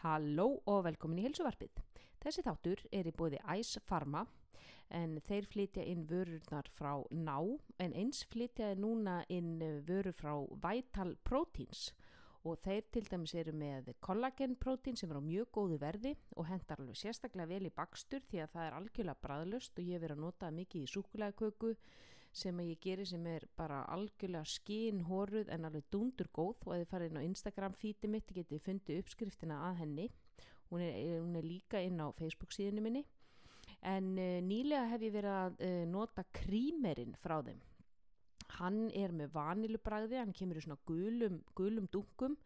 Halló og velkomin í helsuvarpið. Þessi þáttur er í bóði Ice Pharma en þeir flytja inn vörurnar frá Ná en eins flytja núna inn vörur frá Vital Proteins og þeir til dæmis eru með collagen protein sem er á mjög góðu verði og hendar alveg sérstaklega vel í bakstur því að það er algjörlega bræðlust og ég hef verið að nota mikið í súkulæðköku sem ég gerir sem er bara algjörlega skín hóruð en alveg dundur góð. Og ef þið farið inn á Instagram fíti mitt getið fundið uppskriftina að henni. Hún er, hún er líka inn á Facebook síðinu minni. En uh, nýlega hef ég verið að uh, nota krímerinn frá þeim. Hann er með vanilubræði hann kemur í svona gulum, gulum dunkum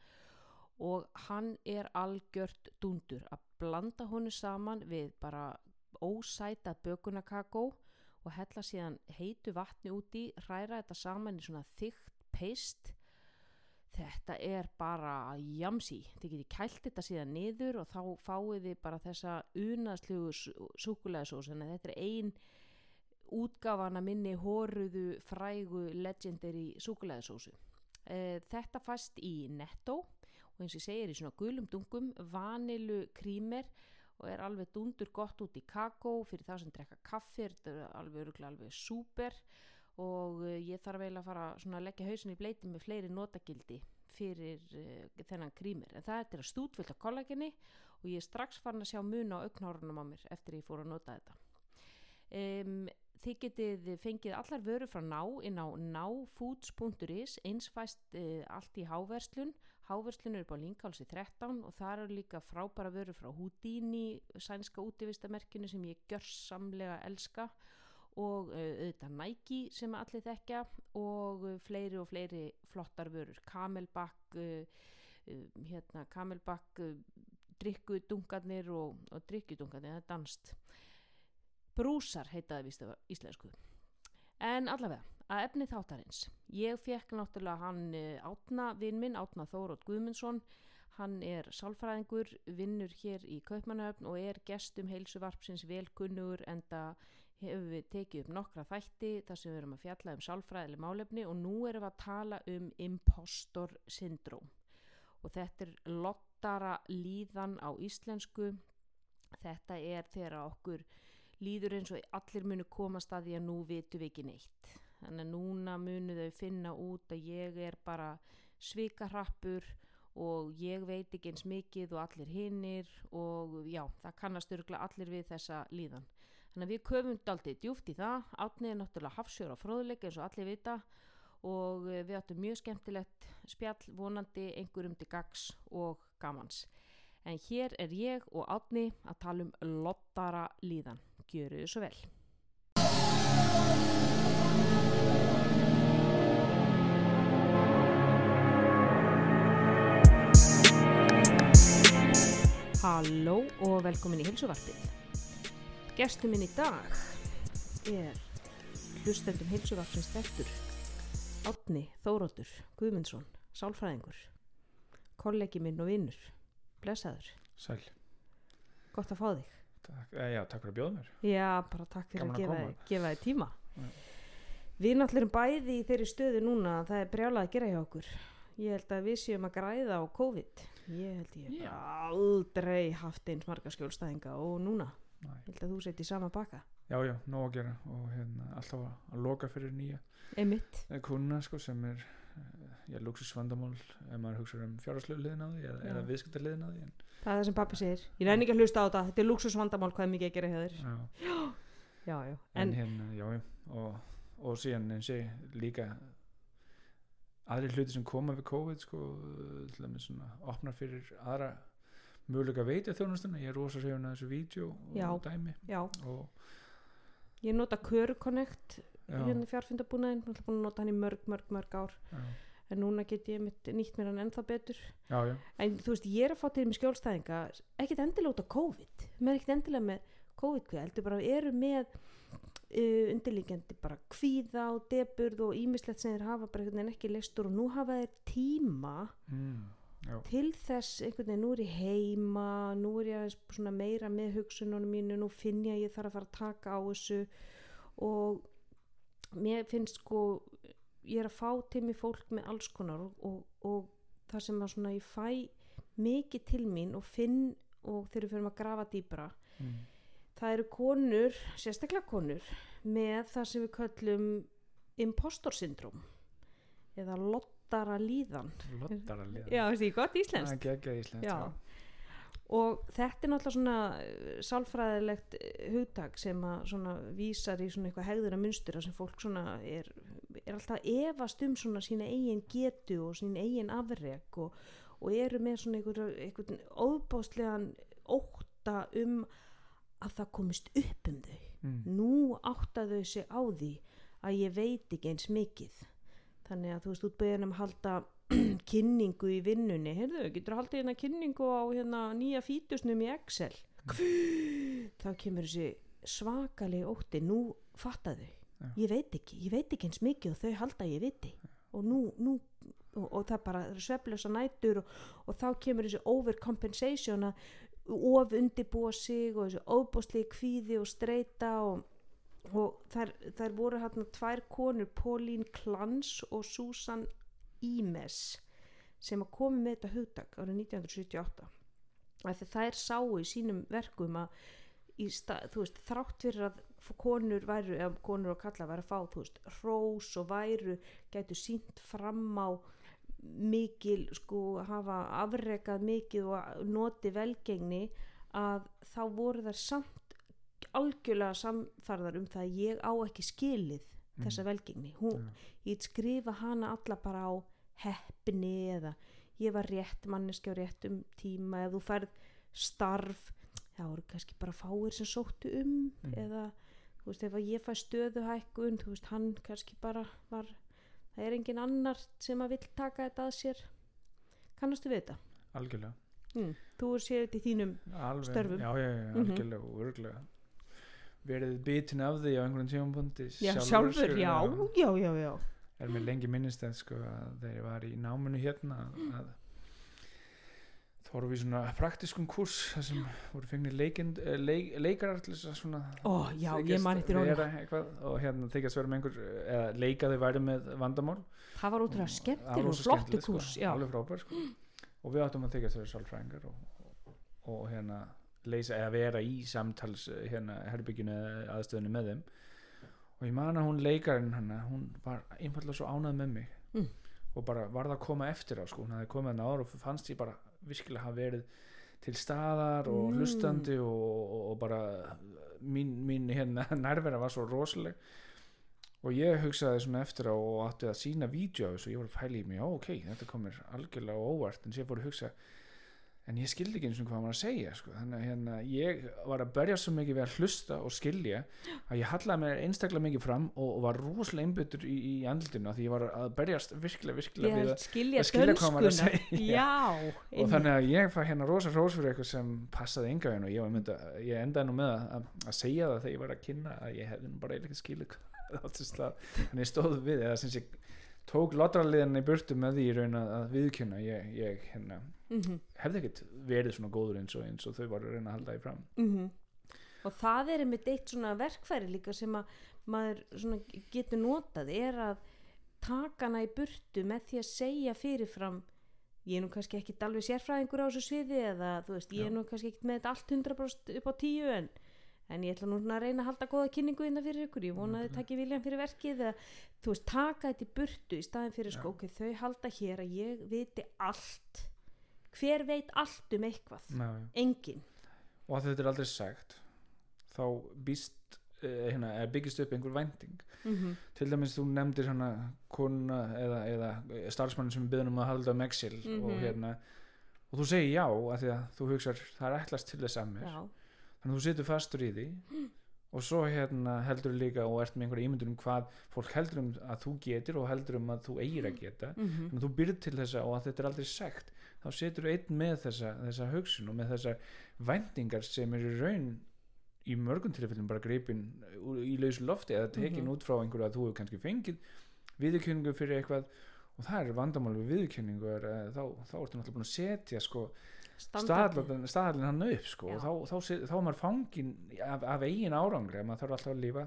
og hann er algjört dundur að blanda honu saman við bara ósæta bökunakakó og hella síðan heitu vatni úti, hræra þetta saman í svona þygt peist þetta er bara jamsi, þið getið kælt þetta síðan niður og þá fáið þið bara þessa unaðslegu súkulæðisós en þetta er ein útgafana minni hóruðu frægu legendary súkulæðisósu e, þetta fast í netto og eins og ég segir í svona gulum dungum vanilu krímer og er alveg dundur gott út í kakó fyrir það sem drekka kaffir þetta er alveg öruglega alveg súper. Og uh, ég þarf eiginlega að fara svona að leggja hausin í bleiti með fleiri notagildi fyrir uh, þennan krímir. En það er stútfyllt á kollageni og ég er strax farin að sjá mun á auknárunum á mér eftir ég fór að nota þetta. Um, þið getið fengið allar vöru frá ná inn á náfoods.is einsfæst uh, allt í háverslun Háverslun eru upp á Linkálsi 13 og það eru líka frábæra vöru frá Houdini, sænska útivistamerkinu sem ég gjörsamlega elska og uh, auðvitað Nike sem allir þekkja og uh, fleiri og fleiri flottar vörur. Camelback, uh, hérna, Camelback drikkudungarnir og, og drikkudungarnir, það er danst. Brúsar heitaði íslensku. En allavega, að efni þáttarins. Ég fekk náttúrulega hann átna vinn minn, átna Þórótt Guðmundsson. Hann er sálfræðingur, vinnur hér í Kaupmannöfn og er gestum heilsuvarpsins velkunnugur en það hefur við tekið upp nokkra þætti þar sem við erum að fjalla um sálfræðileg málefni og nú erum við að tala um impostor syndróm og þetta er lottara líðan á íslensku þetta er þegar okkur líður eins og allir munu komast að því að nú vitum við ekki neitt þannig að núna munu þau finna út að ég er bara svikahrappur og ég veit ekki eins mikið og allir hinnir og já, það kannast örgla allir við þessa líðan Þannig að við köfum aldrei djúft í það, átnið er náttúrulega hafsjóra fróðuleik eins og allir vita og við áttum mjög skemmtilegt spjall vonandi einhverjum til gags og gamans. En hér er ég og átni að tala um lottara líðan. Gjöru þið svo vel. Halló og velkomin í hilsuvarpið. Gestur minn í dag er hlustendum heilsuvaksins þettur Átni Þóróttur Guðmundsson, sálfræðingur kollegi minn og vinnur blessaður, Sæl, gott að fá þig. Takk, eh, já, takk fyrir að bjóða mér. Já, bara takk fyrir Gaman að að gefa, koma. gefa þig tíma. Já. Við náttúrulega erum bæði í þeirri stöðu núna að það er brjálað að gera hjá okkur. Ég held að við séum að græða á COVID Ég held ég bara aldrei haft eins marga skjólstæðinga og núna Næ. Ég held að þú sett í sama baka Já, já, nóg að gera og hérna alltaf að, að loka fyrir nýja Einmitt kuna sko sem er eh, já, luxusvandamál ef maður hugsa um á því eða, eða viðskiptar því en, Það er það sem pappi segir. Ég reyni ekki að hlusta á þetta. Þetta er luxusvandamál hvað er mikið að gera þér. já, Já, já. en, En, hérna, já, já og, og síðan eins og ég líka aðri hluti sem koma við COVID sko, til dæmis svona opnar fyrir aðra möguleika veitja þjónustuna ég er rosa segjum að þessu vídeo og Já. dæmi já, og ég nota Körconnect já, hérna fjárfundabúnaðin. Ég ætla búin að nota hann í mörg, mörg, mörg ár. já, En núna get ég mitt nýtt mér hann ennþá betur. En þú veist, ég er að fá til með skjólstæðinga, ekkit endilega út af COVID. Með ekkit endilega með COVID-kvið. Heldur bara eru með uh, undirlíkjandi bara kvíða og deburð og ímislegt sem þeir hafa bara einhvern veginn ekki leistur og nú hafa þeir tíma mm, til þess einhvern veginn, nú er ég heima nú er ég meira með hugsununum mínu, nú finn ég að ég þarf að fara að taka á þessu og mér finnst sko ég er að fá til mig fólk með alls konar og, og, og það sem að svona ég fæ mikið til mín og finn og þegar við fyrir að grafa dýbra mm. Það eru konur, sérstaklega konur með það sem við köllum impostor syndrom eða lottara líðan lottara liða já, þessi gott íslenskt? Það er ekki íslenskt Já. og þetta er náttúrulega svona eh, sálfræðilegt eh, hugtak sem að svona vísar í svona eitthvað hegðuna munstur sem fólk svona er, er alltaf að efast um svona sína eigin getu og sína eigin afrek og, og eru með svona einhver, einhvern óbáslegan ótta um að það komist upp um þau. Mm. nú átta þau sig á því að ég veit ekki eins mikið. Þannig að þú veist út beðin um að halda kynningu í vinnunni. Heyrðu, getur haldið hérna kynningu á hérna nýja fítusnum í Excel? Þá kemur þessi svakalegi ótti. Nú fatta þau. Já. ég veit ekki, ég veit ekki eins mikið og þau halda að ég viti. Og nú, nú og, og það bara sveflösa nætur og, og þá kemur þessi overcompensation að of undibúa sig og þessi óbústlegi kvíði og streyta og, og þær, þær voru hérna tvær konur Pauline Klans og Susan Imes sem að komi með þetta hugtak árið 1978 af því þær sáu í sínum verkum að stað, veist, þrátt fyrir að konur væru, konur og kalla væru að fá, veist, hrós og væru gætu sínt fram á mikil, sko, hafa afrekað mikið og noti velgengni að þá voru þær samt algjörlega samfarðar um það að ég á ekki skilið þessa velgengni. Hún, ég skrifa hana alla bara á heppni eða ég var rétt manneski á réttum tíma ef þú færð starf það voru kannski bara fáir sem sóttu um Mm. eða þú veist ef ég fæ stöðuhækkun þú veist hann kannski bara var það er engin annar sem að vill taka þetta að sér kannastu við þetta? algjörlega Mm. þú séð þetta í þínum Alveg, Störfum. já, já, já, Mhm. algjörlega og örgulega verið bitin af því á einhverjum tímapunkti já, sjálfur, sko, já, já, já, já er mér lengi minnist það sko að þegar ég var í náminu hérna að vorum við svona praktiskum kurs þar sem voru leikind, eh, leik, leikarar til þess að svona Ó, já, ég þykjast man eftir honum. vera eitthvað, og hérna þykjast vera með einhver eða leika þau væri með vandamál það var útrúlega það var og flottu skemmtilegt, kurs sko, frábær sko. og við áttum að þykjast vera sálfræðingar og, og, og hérna leysa eða vera í samtals eh, hérna herbygginu aðstöðinu með þeim og ég man að hún leikarinn hana, hún var einfallega svo ánað með mig Mm. og bara varð að koma eftir á sko, hún hafði komið hann ára og fannst ég bara virkilega hafa verið til staðar og Mm. hlustandi og, og, bara mín, mín hérna nærvera var svo rosaleg og ég hugsaði svona eftir á og átti að sína vídeo af þessu og ég var að pæla í mig, já ok, þetta kom mér algjörlega óvart en sér fór að hugsa en ég skildi ekki eins og hvað hann var að segja sko. þannig að hérna, ég var að berja svo mikið við að hlusta og skilja að ég hallaði mér einstaklega mikið fram og, og var rosalega einbyttur í, í andlutinu af því ég var að berjast virkilega, virkilega við að skilja að skilja hvað maður er að segja. já, og þannig að ég fæ hérna rosa hrós fyrir eitthvað sem passaði enga og ég, var mynda, ég endaði nú með að, að, að segja það þegar ég var að kynna að ég hefði bara ekki skilið hvað það átti sér stað. þannig ég stóð við eða sem ég tók lotraliðan í burtu með því raun að, viðkynna ég, ég hérna, mhm. hefði ekkert verið svona góður eins og, eins og þau varu að reyna að halda því fram. Mm og það er einmitt eitt svona verkfæri líka sem að maður svona getur notað er að taka hana í burtu með því að segja fyrirfram ég er nú kannski ekki alveg sérfræðingur á þessu sviði eða þú veist, ég er nú kannski ekki með allt 100% upp á tíu en, en ég ætla nú svona að reyna að halda góða kynningu innan fyrir ykkur, ég vona að þið takki viljan fyrir verkið eða þú veist, taka þetta í burtu í staðin fyrir Já. ok, þau halda hér að ég viti allt. Hver veit allt um eitthvað? Ná, já. engin og að þetta er aldrei sagt þá býst eh, hérna, byggist upp einhver vænting. Mm til dæmis þú nefndir hana kona eða, eða starfsmann sem við um að halda um Excel og Mhm. hérna og þú segir já að því að þú hugsar það er ætlast til þess að mér. Já, þannig að þú situr fastur í því og svo hérna heldur líka og ert með einhverja ímyndur um hvað fólk heldur um að þú getur og heldur um að þú eigir að geta. Mm þannig að þú byrð til þessa og að þetta er aldrei sagt. Þá setur einn með þessa, þessa hugsun og með þessar væntingar sem eru raun í mörgum tilfellum bara greipin í lausu lofti eða tekin Mhm. út frá einhverju að þú hefur kannski fengið viðurkenningu fyrir eitthvað. Og það er vandamál við viðurkenningu er, uh, þá, þá ertu náttúrulega búin að setja sko, staðallin hann upp sko, og þá, þá, þá er maður fangin af, af eigin árangri að maður þarf alltaf að lífa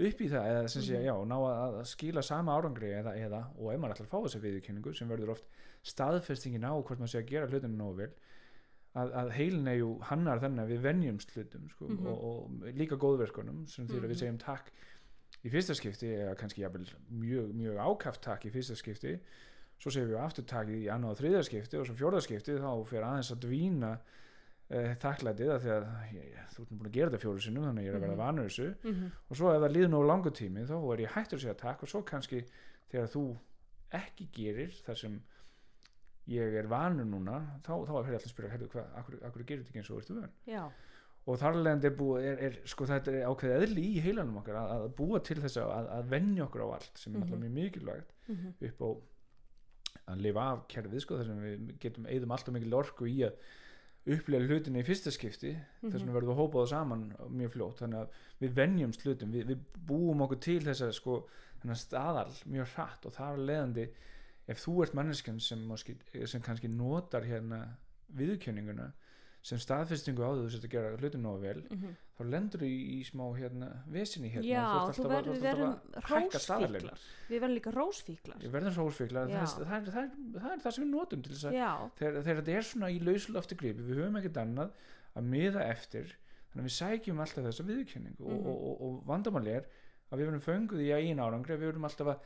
upp í það eða sem sé, Mhm. já, ná að, að skila sama árangri eða, eða, og ef maður ætlar að fá þessa viðurkenningu sem verður oft staðfestingin á hvort maður sé að gera hlutinu nógu vel að, að heilin er jú hannar þannig að við venjumst hlutum sko, Mhm. og, og líka góðverkunum sem því að Mhm. við segjum takk í fyrsta skipti eða kannski jafnvel mjög, mjög ákaft takk í fyrsta skipti svo segjum við aftur takk í annað og þriðja skipti og svo fjórða skipti þá fer aðeins að dvína uh, þakklætið að því að ég, þú ert búin að gera þetta fjóru sinnum þannig að ég er að verða Mhm. vanur þessu Mhm. og svo ef það líður nú langur tími þá er ég hættur að segja takk og svo kannski þegar þú ekki gerir þar sem ég er vanur núna þá, þá er alltaf að spyrja herðu hvað, akkur, akkur gerir þetta ekki eins og þú ert vön já, og þar alveg er búið er, er, sko þetta er ákveðið eðli í heilanum okkar að, að búa til þess að, að venja okkur á allt sem er Mhm. alltaf mjög mikilvægt Mhm. upp á að lifa af kerfið sko þar sem við getum eigðum alltaf mikil orku í að upplega hlutinni í fyrsta skipti þess vegna verðum við að hópa það saman mjög fljótt. Þannig að við venjumst hlutum við, við búum okkur til þess að sko staðal mjög hratt og þar af leiðandi ef þú ert manneskjan sem, sem kannski notar hérna viðurkenninguna sem staðfestingu á því þú sért að gera hlutum nógu vel Mhm. þá lendur þú í, í smá hérna vesinni hérna já, þú að- verður, þú við ert verðum að rósfíklar. Við verðum líka rósfíklar. Við verðum rósfíklar það, það, það, það, er- það sem við notum til þess að þegar, þegar þetta er svona í lauslofti gripi við höfum ekkert annað að miða eftir þannig að við sækjum alltaf þessa viðurkenningu. Mhm. og, og, og, og vandamáli er að við verðum fönguð í eigin árangri við verðum alltaf að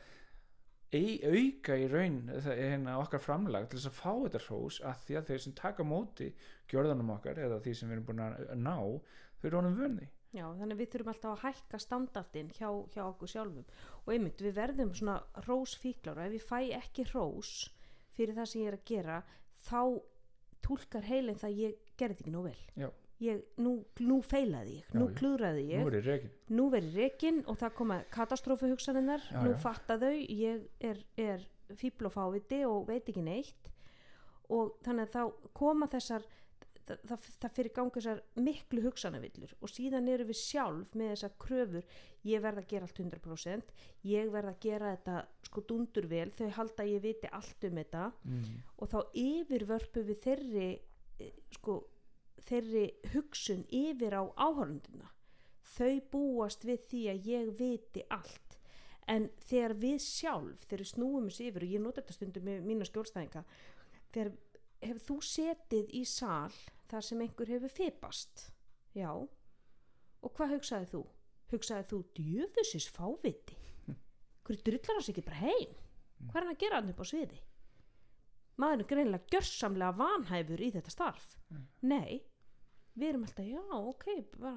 auka í raun hérna, okkar framlag til þess að fá þetta hrós að því að þeir sem taka móti gjörðanum okkar eða því sem við erum búin að ná þau eru honum vönni. Já, þannig við þurfum alltaf að hækka standartinn hjá, hjá okkur sjálfum. Og einmitt, við verðum svona rósfíklar og ef ég fæ ekki rós fyrir það sem ég er að gera þá túlkar heilin það að ég gerði ekki nú vel. Já. Ég, nú, nú feilaði ég, Já, nú já. klúðraði ég. nú er ég rekin. Nú verið rekin og það koma katastrófu hugsaninnar, Já, nú já. fatta þau. Ég er, er fíbl og fáviti og veit ekki neitt. Og þannig að þá koma þessar það, það, það fyrir gangi þessar miklu hugsanavillur. Og síðan eru við sjálf með þessar kröfur. Ég verð að gera allt 100% ég verð að gera þetta sko dundur vel þau halda að ég viti allt um þetta. Mm. og þá yfirvörpu við þeirri eh, sko, þeirri hugsun yfir á áhörundina þau búast við því að ég viti allt. En þegar við sjálf þegar við snúum þessu yfir og ég nota þetta stundum með mína skjólstæðinga þegar hefur þú setið í sal þar sem einhver hefur fipast? Já. Og hvað hugsaði þú? hugsaði þú djöfusis fáviti. Hverju drullar hans ekki bara heim? Hvað er hann að gera hann upp á sviði maður er greinilega gjörsamlega vanhæfur í þetta starf. Nei, við erum alltaf já, ok,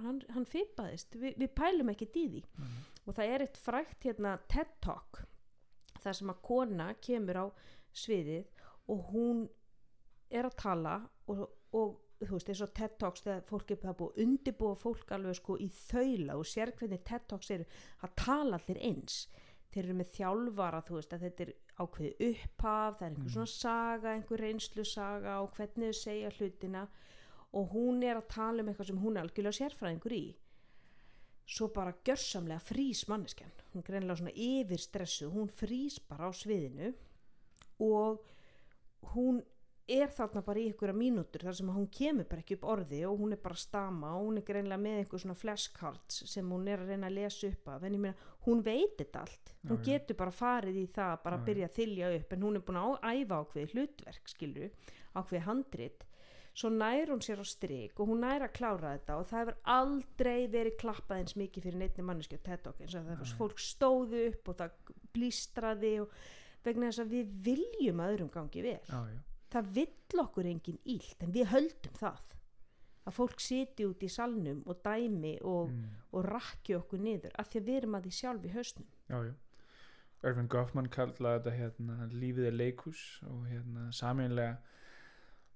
hann, hann fipaðist Vi, við pælum ekki í því. Og það er eitt frækt hérna TED Talk þar sem að kona kemur á sviðið og hún er að tala og, og þú veist, eins og TED Talks þegar fólk er búið að undibúa fólk alveg sko í þaula og sér hvernig TED Talks eru að tala allir eins. Þeir eru með þjálfara, þú veist, að þetta er ákveði upphaf, það er einhver svona saga einhver reynslu saga og hvernig þau segja hlutina og hún er að tala um eitthvað sem hún er algjörlega sérfræðingur í. Svo bara gjörsamlega frýs manneskjan. Hún er greinilega svona yfir stressu hún frýs bara á sviðinu og hún er þarna bara í einhverja mínútur þar sem hún kemur bara ekki upp orði og hún er bara að stama og hún er greinlega með einhver svona flashcards sem hún er að reyna að lesa upp af en ég meina, hún veit þetta allt hún já. getur bara farið í það að bara Já, já. byrja að þylja upp en hún er búin að æfa ákveði hlutverk skilju, ákveði handrit svo nær hún sér á strik og hún nær að klára þetta og það hefur aldrei verið klappað eins mikið fyrir neittni manneski á TED Talk eins og það Já. fólk stóðu upp og það blístraði og vegna þess að við viljum að öðrum gangi vel já, já. Það vill okkur engin ílt en við höldum það að fólk siti út í salnum og dæmi og, Mm. og rakki okkur niður af því að við erum að því sjálf í hausnum já, já. Irvin Goffman kallaði þetta hérna, lífið er leikus og hérna, sameinlega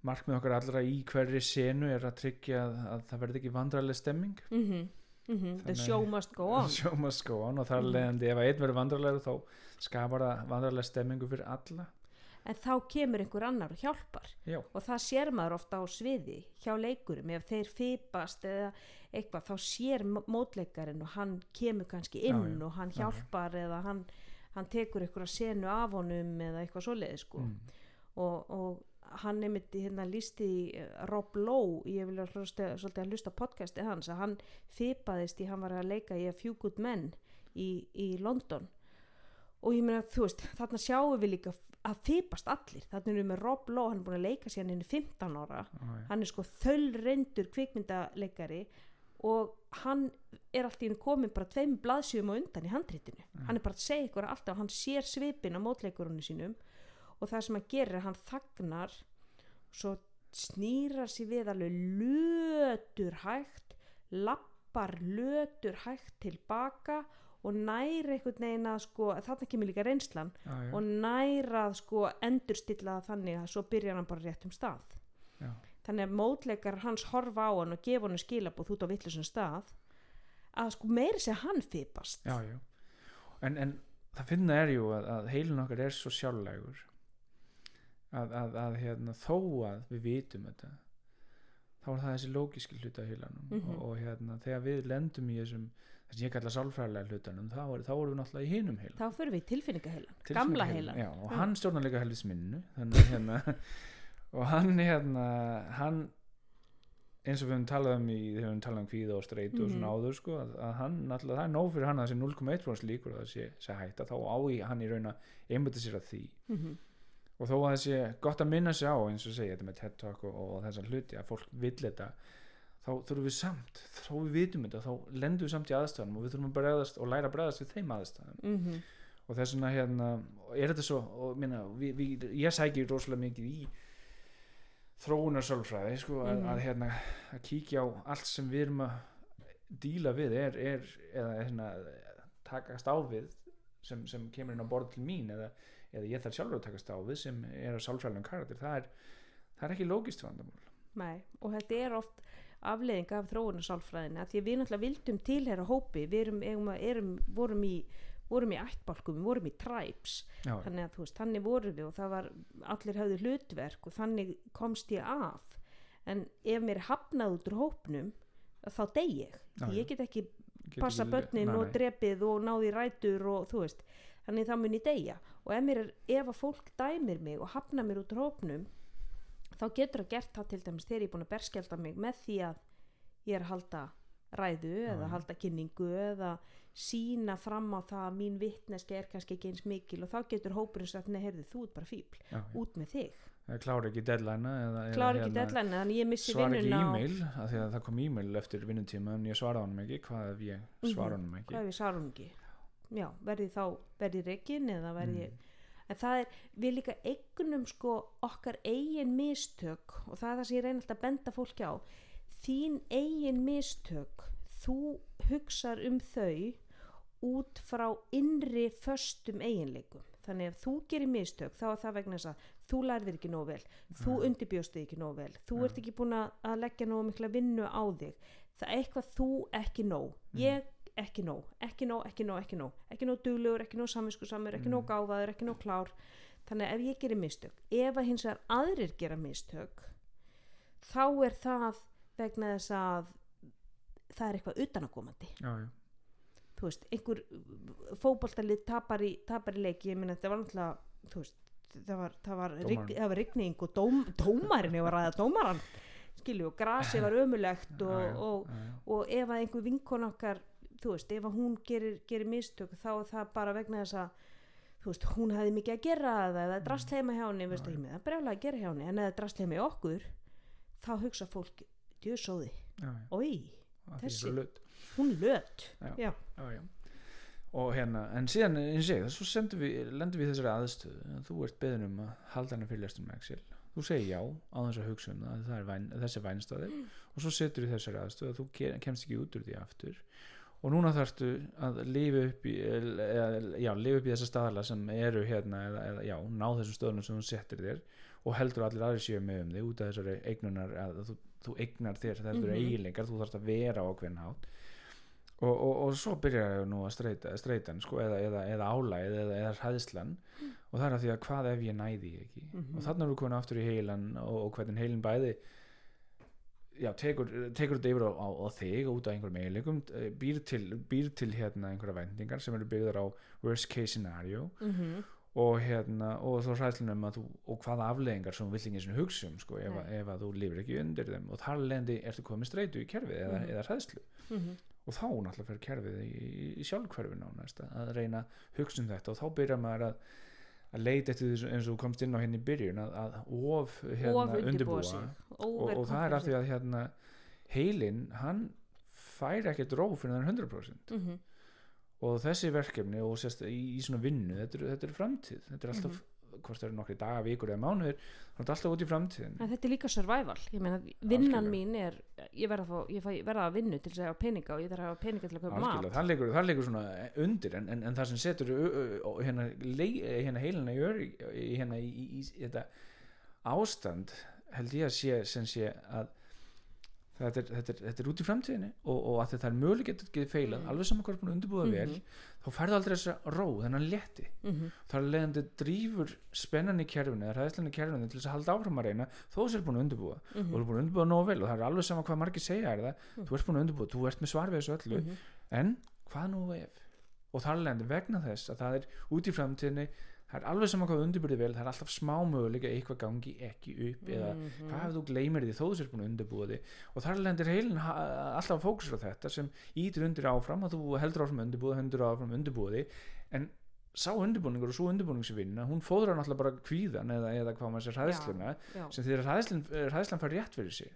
markmið okkar allra í hverri senu er að tryggja að, að það verði ekki vandrarleg stemming mm -hmm. Mm -hmm. the show must go on show must go on og þar Mhm. leðandi ef að einn verður vandrarlegur þá skapar það vandrarleg stemmingu fyrir alla en þá kemur einhver annar og hjálpar. Já, og það sér maður ofta á sviði hjá leikurum, ef þeir fipast eða eitthvað, þá sér mótleikarinn og hann kemur kannski inn Já, og hann Já, já. hjálpar eða hann, hann tekur einhverja senu af honum eða eitthvað svoleiði sko. Mm. og, og hann nefndi hérna lísti uh, Rob Lowe, ég vil að hlusta, svolítið að hlusta podcastið hans, að hann fipaðist í, hann var að leika í A Few Good Men í, í London. Og ég meina þú veist þarna sjáum við líka að fipast allir. Þarna erum við með Rob Lowe, hann er búin að leika sér hann 15 ára, já. hann er sko þöllreindur kvikmyndaleikari og hann er alltaf í komin bara tveim blaðsjöfum á undan í handritinu. Hann er bara að segja ykkur alltaf, hann sér svipin á mótleikurunni sínum og það sem hann gerir er að hann þagnar svo snýrar sér við alveg lötur hægt lappar lötur hægt tilbaka og næri einhvern veginn að sko, þarna kemur líka reynslan Já, já. og næra að sko endurstilla þannig að svo byrjar hann bara rétt um stað Já. þannig að mótleikar hans horfa á hann og gefa hann skilabóð út á vittlusum stað að sko meiri sé hann fipast já, já. En, en það finna er jú að, að heilin okkar er svo sjálflegur að, að, að hérna, þó að við vitum þetta þá er það þessi lógiski hluta heilanum. Mhm. og, og hérna, þegar við lendum í þessum þess ég kalla sálfræðilega hlutanum þá, er, þá erum við náttúrulega í hinum heilan þá fyrir við í tilfinningaheilan, gamla heilan já, og hann stjórnar líka helvis minnu þannig að hérna og hann hérna hann eins og við höfum talað um í þegar við höfum talað um kvíða og streitu og svona Mhm. áður sko, að, að hann náttúrulega, það er nóg fyrir hann að sé 0,1% líkur að það sé, sé hætta þá á í hann í raun að einbytta sér að því. Mm og þó að það sé gott að minna sig á eins og segja þetta með TED Talk og, og þessar hluti að fólk vill þetta þá þurfum við samt, þó við vitum þetta þá lendum við samt í aðstæðanum og við þurfum að bregðast og læra að bregðast við þeim aðstæðanum -hmm. og þess vegna hérna er þetta svo og minna, við, við, ég sækir rosalega mikið í þróunarsálfræði sko, að, Mhm. að hérna að kíkja á allt sem við erum að díla við er, er eða hérna, takast á við sem, sem kemur inn á borð til mín eða, eða ég þarf sjálfur að takast á við sem er að sálfræðilegum karakter það er, það er ekki lógist vandamál. Nei, og þetta er oft afleiðing af þróunarsálfræðina því við náttúrulega vildum tilhera hópi við erum, erum, erum, vorum í vorum í ættbálkum, við vorum í tribes. Já, þannig að þú veist, þannig vorum við og það var, allir höfðu hlutverk og þannig komst ég af en ef mér hafnað út úr hópnum þá dey ég, Já, ég get ekki get passa börnin og nei. drepið og náði rætur og þú veist, þannig þá mun ég deyja og ef, er, ef að fólk dæmir mig og hafna mér út úr hópnum þá getur það gert það til dæmis þegar ég er búin að berskjálta mig með því að ég er að halda ræðu eða já. halda kynningu eða sína fram á það að mín vittneski er kannski ekki eins mikil og þá getur hópurinn sagt, nei, heyrðu, þú ert bara fíbl já, já. út með þig, klára ekki deadline klára ekki hérna, deadline þannig ég missi svara ekki e-mail að það kom e-mail eftir vinnutíma en ég svaraði honum ekki hvað ef ég Mhm. svara honum ekki hvað ef ég svarum ekki já, verði þá, verði reikin eða verði Mm. en það er, við líka eignum sko okkar eigin mistök og það er það sem ég reyna alltaf að benda fólki á þín eigin mistök þú hugsar um þau út frá innri föstum eiginleikum þannig ef þú gerir mistök þá er það vegna þess að þú lærðir ekki nóg vel þú Já. undirbjóst þig ekki nóg vel þú Já. ert ekki búin að að leggja nóg mikla vinnu á þig það er eitthvað þú ekki nóg Mm. ég ekki nóg, ekki nóg, ekki nóg, ekki nóg ekki nóg duglegur, ekki nóg samviskusamur ekki nóg Mm. gáfaður, ekki nóg klár þannig að ef ég gerir mistök ef að hins vegar aðrir gera mistök þá er það vegna þess að það er eitthvað utanakomandi já, já, þú veist, einhver fótboltalið tapar í, tapar í leiki ég minna þetta var náttúrulega þú veist, það var, það var, Dómarinn. það var rigning og dóm, dómarinn ég var að ræða dómaran skilju og grasið var ömulegt og, já, já, og, já, já. og ef að einhver vinkon okkar þú veist, ef að hún gerir, gerir mistök þá er það bara vegna þess að þú veist, hún hefði mikið að gera það eða drast heima hjá henni, veist ekki með það brjálega að gera hjá henni, en eða drast heima í okkur þá hugsa fólk, djöðsóði oi, Þessi- hún já. og hérna, en síðan eins og ég, svo sendum við, lendum við þessari aðstöðu. Að þú ert beðin um að halda hana fyrirlestur með Excel þú segir já á þess að hugsa um það að það er væn, þessi vænstaði og svo setur í þessari aðstöðu að þú ke- kemst ekki út úr því aftur og núna þarftu að lifa upp í eða, já, lifa upp í þessa staðala sem eru hérna eða, eða já, ná þessum stöðunum sem þú settir þér. Og heldur allir aðrir séu með um þig út af þessari eignunar að þú, þú eignar þér þetta eru Mhm. eiginleikar, þú þarfst að vera á ákveðin hátt. Og, og, og svo byrjar ég nú að streita, streitan sko, eða, eða, eða álæð eða, eða hræðslan. Og það er að því að hvað ef ég næði ekki? Mhm. og þannig erum við komin aftur í heilan og, og hvernig heilin bæði já, tekur, tekur þetta yfir á, á, á þig út af einhverjum eiginleikum eh, býr til, býr til hérna einhverja vendingar sem eru byggðar á worst case scenario. Mm og hérna og þá hræðslunum að þú og hvaða afleðingar sem þú vill ekki eins og hugsa um sko, ef, ef að þú lifir ekki undir þeim. Og þar lendi ertu komið streitu í kerfið eða, Mhm. eða hræðslu. -hmm. og þá náttúrulega fer kerfið í, í, í sjálfhverfi nánast að, reyna hugsa um þetta. Og þá byrjar maður að, að leita eftir þessu eins og þú komst inn á henni í byrjun að, að of hérna, of undirbúa sig. Og, og það er af því að hérna, heilin hann fær ekkert ró fyrir þann 100% mm og þessi verkefni og sérst í, í svona vinnu þetta er, þetta er framtíð. Þetta er alltaf, Mhm. Hvort það eru nokkri daga, vikur eða mánuður þá er þetta alltaf út í framtíðin En þetta er líka survival, ég meina vinnan mín er, ég verða að, að vinnu til að hafa peninga og ég þarf að hafa peninga til að algjörlega, mat það leikur, það leikur svona undir en, en, en það sem setur hérna, hérna heilina í, hérna, í, í, í þetta ástand held ég að sé sem sé að þetta er, þetta er, þetta er út í framtíðinni og, og að þetta er möguleg getur getið feilað Mm. alveg saman er búin að undirbúða vel Mhm. þá færðu aldrei þessa ró, þennan létti mm það er leiðandi drífur spennan í kerfinu eða ræðslan í kerfinu til þess að halda áfram að reyna þó þú sér búin að undirbúa og þú er búin að undirbúa nóg vel og það er alveg sama hvað margir segja er það Mm. þú ert búin að undirbúa, þú ert með svar við þessu öllu Mhm. en hvað nú ef og það er leiðandi vegna þess að það er út í framtíðinni það er alveg sama hvað þú undirbúið vel það er alltaf smá möguleika að eitthvað gangi ekki upp eða Mhm. hvað ef þú gleymir því þó þú sér búin að undirbúa því og þar lendir heilin alltaf að fókusra á þetta sem ítir undir áfram og þú heldur áfram að undirbúa, heldur áfram að undirbúa því en sá undirbúningur og svo undirbúningsvinna hún fóðrar náttúrulega bara kvíðan eða, eða hvað maður sér hræðsluna Já, sem því að hræðslan fær rétt fyrir sig.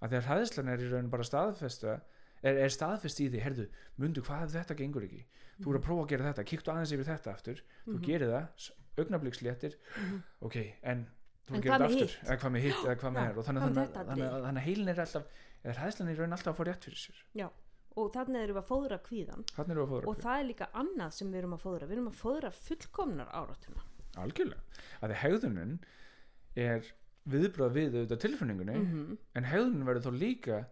Að því að hræðslan er í raun bara staðfesta er, er staðfest í því, herðu, mundu hvað þetta gengur ekki? Þú eru að prófa að gera þetta, kíktu aðeins yfir þetta aftur. Þú Mhm. gerir það, augnabliksléttir Mhm. ok, en þú En gerir þetta aftur eða hvað með hitt, eða hvað með Já, og þannig, að heilin er alltaf eða hræðslan er raun alltaf að fá rétt fyrir sér. Og þannig erum við að fóðra kvíðan að fóðra og það er líka annað sem við erum að fóðra. Við erum að fóðra fullkomnar áratuna. Algjörlega, að hegðunin er viðbröð við auðvitað tilfinningunni mm en hegðunin verður þá líka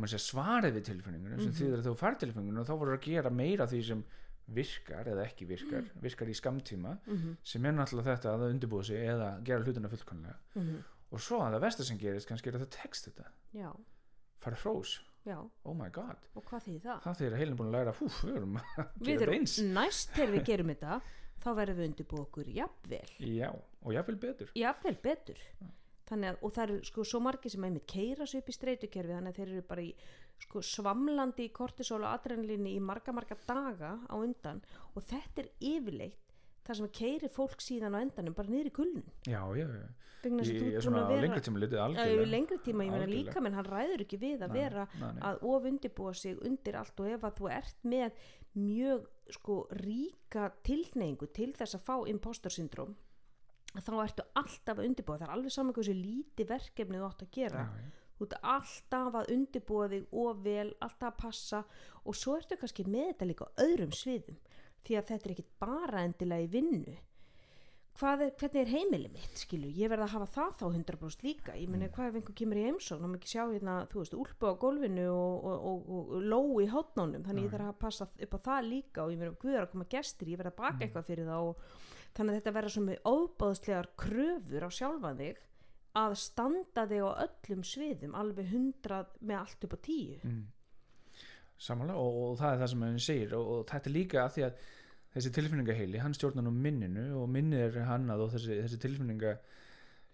maður segja svarið við tilfinningunni sem Mhm. þýðir að þú fær tilfinningunni og þá voru að gera meira því sem virkar eða ekki virkar virkar í skamtíma -hmm. sem er náttúrulega þetta að það undirbúa sig eða gera hlutina fullkonlega og svo að það versta sem gerist kannski er að það tekst þetta. Já, fara hrós, já, oh my god. Og hvað þýðir það? það þegar heilin búin að læra, húf, við erum að gera þetta eins næst þegar við gerum þetta þá verðum við undirbúið okkur jafnvel. Já, og jáfnvel betur. Jafnvel betur. Þannig að, og það eru sko svo margir sem einmitt keira sig upp í streytukerfi þannig að þeir eru bara í sko svamlandi í kortisol og adrenalíni í marga marga daga á undan. Og þetta er yfirleitt það sem keirir fólk síðan á endanum bara niður í kulnun. Já, já, já, svona vera lengri tíma litið algjörlega. yfir lengri tíma, ég meina líka menn hann ræður ekki við að Nei, vera nei, nei. að of undirbúa sig undir allt og ef að þú ert með mjög sko ríka tilneyingu til þess að fá impostor syndrom þá ertu alltaf að undirbúa það er alveg saman hversu líti verkefni þú átt að gera. Já, já. þú ert alltaf að undirbúa þig og vel, alltaf að passa og svo ertu kannski með þetta líka á öðrum sviðum því að þetta er ekki bara endilega í vinnu. Er, hvernig er heimili mitt skilu, ég verð að hafa það þá 100% líka, ég meni hvað ef einhver kemur í heimsókn og maður ekki sjá hérna, þú veist, úlpu á gólfinu og, og, og, og ló í hotnónum þannig ég Já, þarf að passa upp á það líka og ég guður að koma gestir, ég verð að baka eitthvað fyrir það og þannig að þetta verður svona óbáðslegar kröfur á sjálfan þig að standa þig á öllum sviðum alveg hundrað með allt upp á tíu mm. samanlega og, það er það sem hann segir og, og þetta er líka að því að þessi tilfinningaheili, hann stjórnar nú minninu og minnið er hannað og þessi, þessi tilfinninga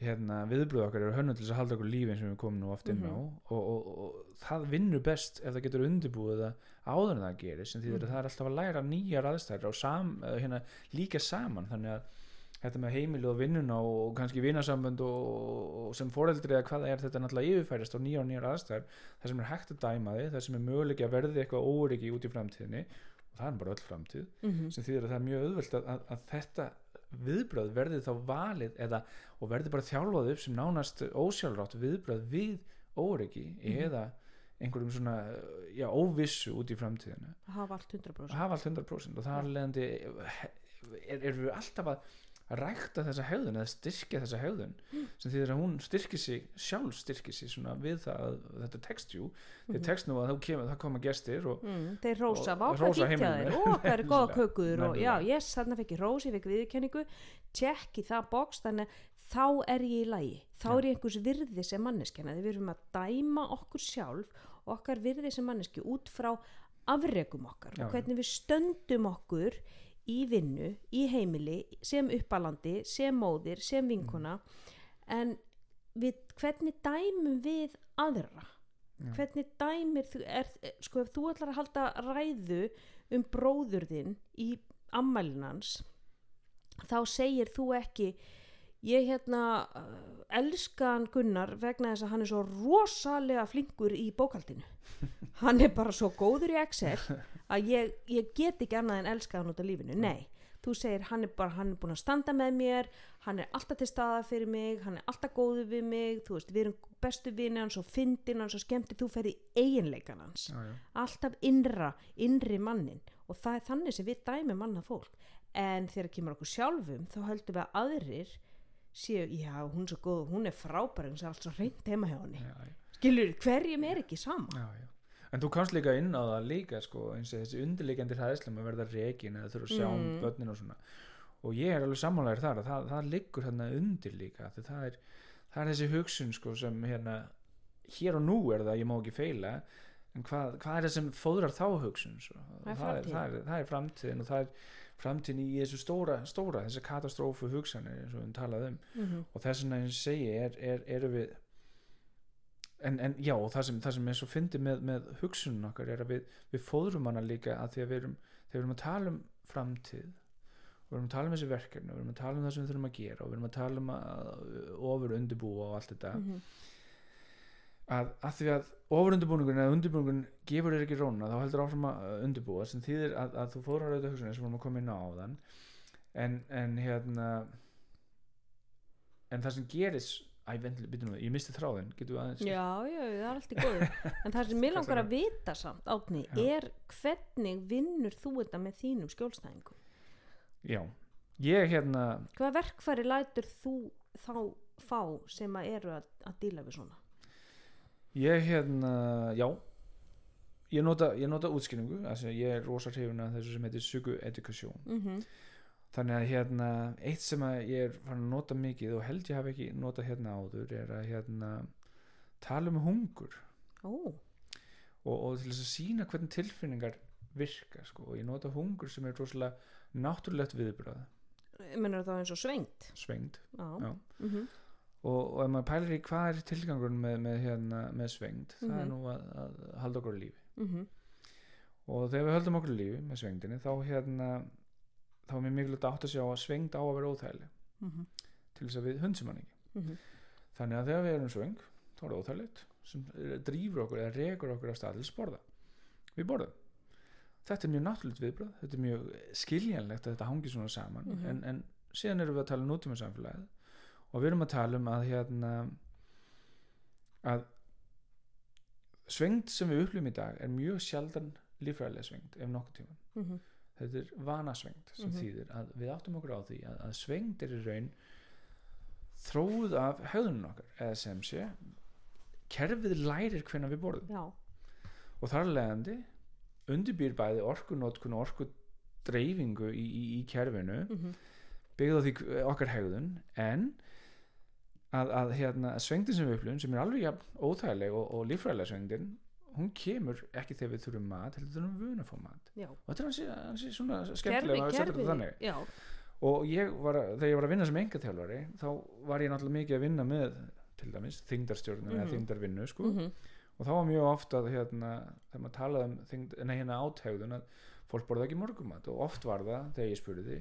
hérna, viðbröð okkar eru hönnu til þess að halda okkur lífi eins og við komum nú oft inn á Mhm. og, og, og það vinnur best ef það getur undirbúið það áður en það gerir sem því Mhm. að það er alltaf að læra nýjar aðstæður og sam, hérna, líka saman þannig að þetta með heimili og vinnuna og kannski vinasambönd og, og sem foreldri eða hvað er þetta náttúrulega yfirfærist á nýjar og nýjar aðstæður það sem er hægt að dæma þið, það sem er möguleiki að verði eitthvað óryggi út í framtíðinni og það er bara öll framtíð mm -hmm. sem þýðir að það er mjög auðvelt að, að, að þetta viðbröð verði þá valið eða, og verði bara þjálfað upp sem nánast ósjálfrátt viðbröð við óryggi Mhm. eða einhverjum svona já, óvissu út í framtíðina. Hafa allt 100% að hafa allt 100% og það er leðandi er, erum við alltaf að að rækta þessa hegðun eða styrkja þessa hegðun. Sem þýðir að hún styrkir sig sjálf styrkir sig svona við það að þetta tekst jú, Mhm. þið tekst nú að þá kemur, það koma gestir og Mm, þeir rósa, Og- vá hvað hrósa fínt hjá heimilinu. þeir og hvað er góða Nefnilega. kökur og já, yes, þarna fekk ég ég fekk viðurkenningu. Tjekk í það box, þannig þá er ég í lagi, þá er ég einhvers virði sem manneskjana, þegar við erum að dæma okkur sjálf og okkar virði sem manneski út frá afrekum okkar Já, og hvernig við stöndum okkur í vinnu, í heimili sem uppalandi, sem móðir sem vinkona en við, hvernig dæmum við aðra Já. hvernig dæmir þú er, sko ef þú ætlar að halda ræðu um bróður þinn í ammælinans þá segir þú ekki ég hérna uh, elska hann Gunnar vegna þess að hann er svo rosalega flinkur í bókaldinu hann er bara svo góður í Excel að ég, ég get ekki annað en elska hann út af lífinu, nei þú segir hann er bara, hann er búin að standa með mér hann er alltaf til staða fyrir mig hann er alltaf góður við mig, þú veist við erum bestu vini hans og fyndin hans og skemmti þú ferði eiginleikan hans. Já, já, alltaf innra, innri mannin og það er þannig sem við dæmum annað fólk. En þegar kemur okkur sjálfum þá höldum við að aðrir séu, já hún er svo góð, hún er frábær hún er allt svo reynd heima hjá henni skilur, hverjum er ekki sama Já, já. En þú kannst líka inn á það líka sko, eins og þessi undirleikandi hræðslam að verða rekin eða þurfa að sjá um Mm. börnin og svona og ég er alveg sammálaður þar að það, það liggur hérna undir líka það er, það er þessi hugsun sko, sem hérna hér og nú er það, ég má ekki feila en hvað, hvað er það sem fóðrar þá hugsun svo? Það er er, framtíðin. það, er, það er framtíðin og það er framtíðin í þessu stóra, stóra þessi katastrófu hugsanir eins og við talaðum um mm og þess vegna eins og ég segi er, er, eru við en, en já, og það sem, það sem er svo fyndið með, með hugsunum okkar er að við, við fóðrum hana líka að því að við erum við erum að tala um framtíð og við erum að tala um þessi verkefni og við erum að tala um það sem við þurfum að gera og við erum að tala um að ofur undirbúa og allt þetta -hmm. Að, að því að ofur undirbúningun eða undirbúningun gefur þér ekki róna þá heldur áfram að undirbúa sem þýðir að, að þú fóðrar auðvitað hugsunni sem við erum að koma inn á áðan. En, en hérna en það sem gerist Æ, vendilega, býtum við, ég misti þráðin, getur við aðeins já, já, það er allt í góðu. En það sem Hvað langar að vita samt átni, Já. er hvernig vinnur þú þetta með þínum skjólstæðingum? Já, ég hérna hvaða verkfæri lætur þú þá fá sem að eru að, að díla við svona ég hérna, já. Ég nota, ég nota útskynningu ég er rosa hrifun af þessu sem heitir sugu education mm þannig að hérna, eitt sem að ég er farin að nota mikið og held ég hafi ekki notað hérna áður er að hérna tala um hungur. Ó, og, og til þess að sína hvernig tilfinningar virka sko. og ég nota hungur sem er rosalega náttúrulegt viðbröð mennur það eins og svengt svengd. Já, Já. Mm og, og ef maður pælir í hvað er tilgangurinn með, með, hérna, með svengd það er Mhm. nú að, að halda okkur lífi -hmm. og þegar við höldum okkur lífi með svengdinni þá hérna þá er mér mikilvægt átt að sjá að svengd á að vera óþægileg Mm til þess að við hundsum hann ekki -hmm. þannig að þegar við erum svöng þá er það óþægilegt sem drýfur okkur eða rekur okkur af stað til þess að borða við borðum þetta er mjög náttúrulegt viðbröð þetta er mjög skiljanlegt að þetta hangi svona saman Mhm. en, en síðan erum við að tala um nútíma samfélagið og við erum að tala um að hérna að svengd sem við upplifum í dag er mjög sjaldan lífræðilega svengd ef nokkuð tíma Mhm. þetta er vanasvengd sem Mhm. þýðir að við áttum okkur á því að, að svengd er í raun þróuð af höfðunum okkar eða sem sé kerfið lærir hvenna við borðum já, og þar leðandi undirbýr bæði orkunótkun og orkudreifingu í, í, í kerfinu mm byggð á því okkar hegðun en að, að hérna, svengdin sem við upplifum sem er alveg jafn óþægileg og, og líffræðilega svengdin hún kemur ekki þegar við þurfum mat heldur þurfum við vun að fá mat. Já. Og þetta er hansi, svona kerfi, skemmtilega kerfi, já, og ég var, þegar ég var að vinna sem engaþjálfari þá var ég náttúrulega mikið að vinna með til dæmis þingdarstjórnum eða Mhm. þingdarvinnu sko. mm og þá var mjög ofta að hérna, þegar maður talaði um þyngd, nei, hérna áthegðun að fólk borða ekki morgumat og oft var það þegar ég spurði því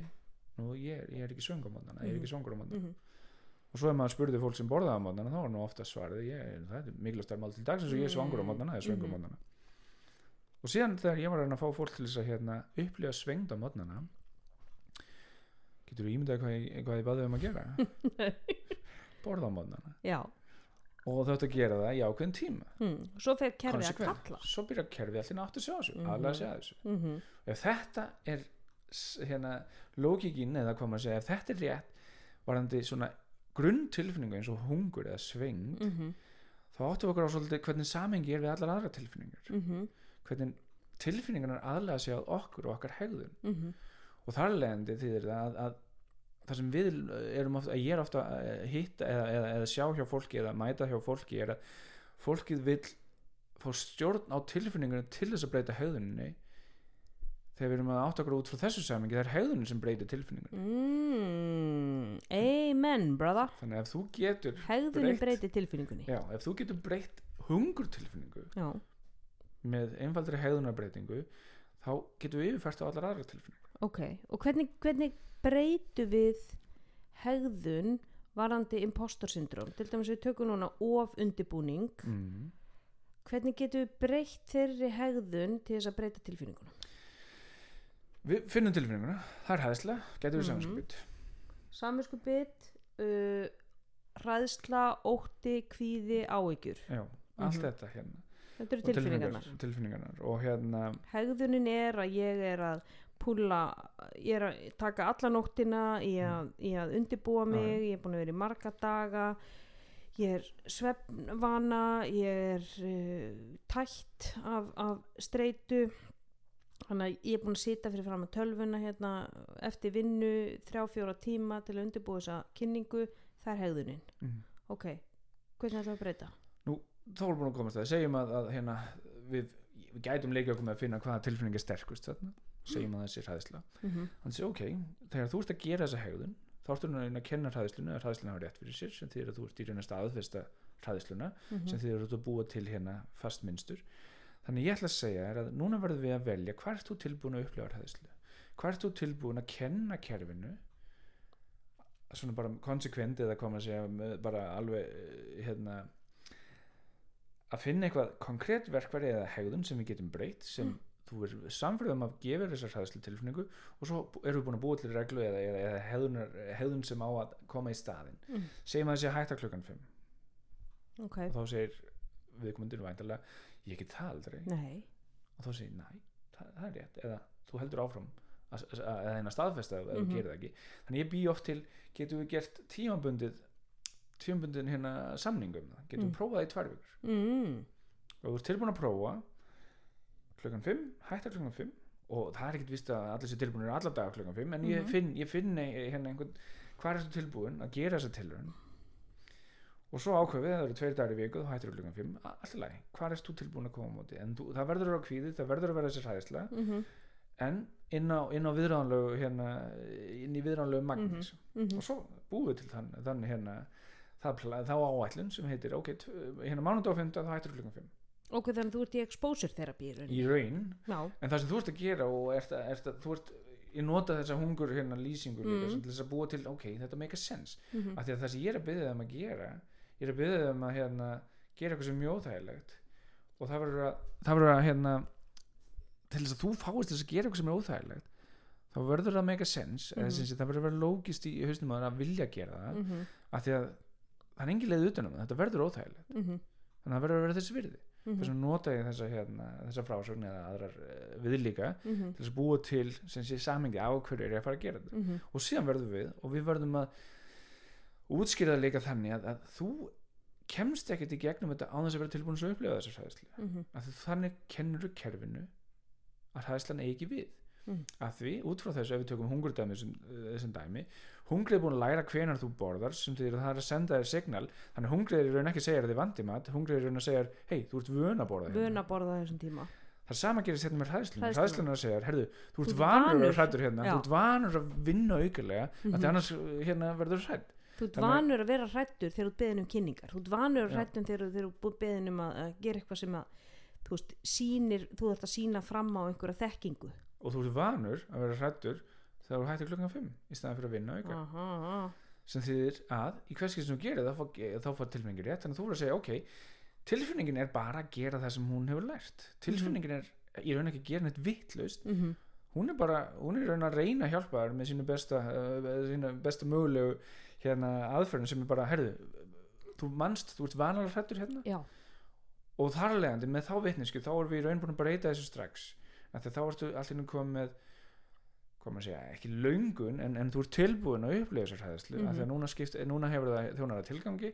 nú ég er, ég er ekki svöng á mótnana, ég er ekki svangur á -hmm. Og svo ef maður spurði fólk sem borðaði á mótnana þá var nú ofta svarið ég, það er mikilvægt að mál til dags eins og ég er svangur á mótnana eða svöng á mótnana og síðan þegar ég var að fá fólk til þess að hérna, upplifa svengd á mótnana getur þú ímyndað hvað ég, hvað ég baði um að gera? Borða á mótnana já. Og þú ætti að gera það í ákveðin tíma. Mm. svo fer kerfið að kalla. Svo byrjar kerfið allir nátt að sjá þessu Mhm. aðlega að sjá þessu. Mm ef þetta er hérna, lókikinn eða hvað maður segja ef þetta er rétt varandi svona grunntilfinningu eins og hungur eða sveng -hmm. þá áttum við okkur á svolítið hvernig samengi er við allar aðra tilfinningar Mm hvernig tilfinningarnar aðlega sig að okkur og okkar hegðun -hmm. og þar leðandi þýðir það að, að það sem við erum ofta að ég er ofta að hitta eða, eða, eða sjá hjá fólki eða mæta hjá fólki er að fólkið vil fá stjórn á tilfinningunum til þess að breyta hegðuninni þegar við erum að átta okkur út frá þessu samingi það er hegðunin sem breytir tilfinningunum mm. amen brother þannig að ef þú getur hegðunin Breytt. breyti tilfinningunni já, ef þú getur breytt hungurtilfinningu já, með einfaldri hegðunarbreytingu þá getum við yfirfært á allar aðra tilfinningar ok og hvernig, hvernig breytu við hegðun varandi impostor syndrom til dæmis við tökum núna of undibúning mm. hvernig getum við breytt þeirri hegðun til þess að breyta tilfinningunum við finnum tilfinninguna, það er hæðsla getum við Mhm. samanskapit samvinsku bit uh, hræðsla, ótti, kvíði, áhyggjur. Já, allt Mhm. þetta hérna. Þetta eru tilfinningarnar. tilfinningarnar. Og hérna hegðunin er að ég er að púla, ég er að taka alla nóttina í að, í að undibúa mig, ég er búin að vera í marga daga ég er svefnvana ég er uh, tætt af, af streitu þannig að ég er búin að sita fyrir fram að tölvuna hérna eftir vinnu þrjá fjóra tíma til að undibúa þessa kynningu það er hegðunin mm. ok, hvernig ætlum við að breyta? þá erum við búin að komast að það segjum að, að hérna, við, við gætum leikja okkur með að finna hvaða tilfinning er sterkust þarna segjum að þessi hræðsla Mm -hmm. þannig að ok, þegar þú ert að gera þessa hegðun þá ertu reyna að kenna hræðsluna að hræðsluna hafa rétt fyrir sér sem þýðir að þú ert í reyna staðfesta hræðsluna Mhm. sem þýðir að þú ert að búa til hérna fast mynstur þannig ég ætla að segja er að núna verðum við að velja hvað ert þú tilbúin að upplefa hræðslu? Hvað ert þú tilbúin að kenna kerfinu? Svona bara konsekvent eða koma að segja bara alveg eh, hérna að finna eitthvað konkrétt verkværi eða hegðun sem við getum breytt sem Mm. þú er samfyrðum að gefa þessar hræðslu tilfinningu og svo erum við búin að búa til reglu eða, eða, eða hegðunar, hegðun sem á að koma í staðin Mm. segjum að þessi hætta klukkan 5 ok, og þá segir viðkomundir væntalega ég get það aldrei. Nei. Og þá segir næ, það, það er rétt. Eða þú heldur áfram að, að staðfesta ef þú gerir það ekki. Þannig ég bý oft til, getum við gert tímabundið tímabundin hérna samningum getum Mm. við prófað það í tvær vikur? Mm. og þú ert tilbúin að prófa klukkan 5, hættar klukkan 5 og það er ekkert vist að allir sér tilbúinir alla daga klukkan 5 en ég Mhm. finn, ég finn ein- hérna einhvern hvað er þú tilbúin að gera þessa tilraun og svo ákveðið það eru tveir dagar í viku þá hættir þú klukkan 5 A- allt í lagi, hvað er þú tilbúin að koma á móti? En þú, það verður að vera kvíðið, það verður að vera þessi hræðisla Mm en inn á, inn á viðránlegu hérna, inn í viðránlegu magnis -hmm. og svo búið til þann, þannig hérna það, þá áætlun sem heitir ok, hérna mánudag og fymta þá hættir þú klukkan 5 ok, þannig að þú ert í exposure therapy í raun. Já, en það sem þú ert að gera og ert að, ert að þú ert ég nota þessa hungur hérna lýsingur líka Mm. sem til þess að búa til, ok, þetta make a sense. Mm af því að það sem ég er að byggja þeim að gera ég er að byggja þeim að hérna, gera eitthvað sem er mjög óþægilegt og það verður að, það verður að hérna, til þess að þú fáist þess að gera eitthvað sem er óþægilegt þá verður það að make a sense mm Mhm. -hmm. það verður að vera lógist í hausnum að vilja gera það mm -hmm. af því að það er engin leið utanum þetta verður óþægilegt Mm þannig að það verður að vera þess virði -hmm. þess að nota ég þessa, hérna, þessa frásögn eða aðrar uh, viðlíka Mhm. til þess að búa til sem sé samingi á hverju er ég að fara að gera þetta Mhm. og síðan verðum við og við verðum að útskýra það líka þannig að, að þú kemst ekkert í gegnum þetta á þess að vera tilbúin að upplifa þessa hræðslu að þú þannig kennur þú kerfinu að hræðslan eigi ekki við Mm. að því, út frá þessu ef við tökum hungurdæmi sem, þessum dæmi hungrið er búin að læra hvenar þú borðar sem þýðir að það er að senda þér signal þannig að hungrið er í raun ekki að segja þér þið vandi mat hungrið er í raun að segja þér, hei, þú ert vön að borða hérna." vön að borða þessum tíma það sama gerist hérna með hræðslunum Hræðsluna. hræðslunum er að segja, herðu, þú ert vanur að vera hrættur hérna, Já. þú ert vanur að vinna aukulega mm Mhm. því annars uh, hérna verður hrætt þú ert vanur að vera hrættur þegar þú ert beðin um kynningar. Þú ert vanur að hrættum þegar þú ert beðin um að, gera eitthvað sem að þú veist, sýnir, þú ert að sína fram á einhverja þekkingu. Og þú ert vanur að vera hrættur þegar þú hættir klukkan 5 í staðan fyrir að vinna auka aha, aha. sem þýðir að í hverskið sem þú gerir þá fá, þá fá tilfinningin rétt. Þannig að þú verður að segja ok tilfinningin er bara að gera það sem hún hefur lært. Tilfinningin er í raun ekki að gera neitt vitlaust. Mhm. hún er bara, hún er raun að reyna að hjálpa þér með sínu besta uh, sínu besta mögulegu hérna aðferðin sem er bara, herðu þú manst, þú ert vanalega hrættur hérna? Já, og þar að leiðandi með þá vitnisku þá erum við í raun búin að breyta þessu strax. Því að þá ertu allir komið maður segja, ekki laungun en, en þú ert tilbúin að upplifa þessar hæðslu mm af því að Mhm. núna, skipt, núna hefur það þjónar að tilgangi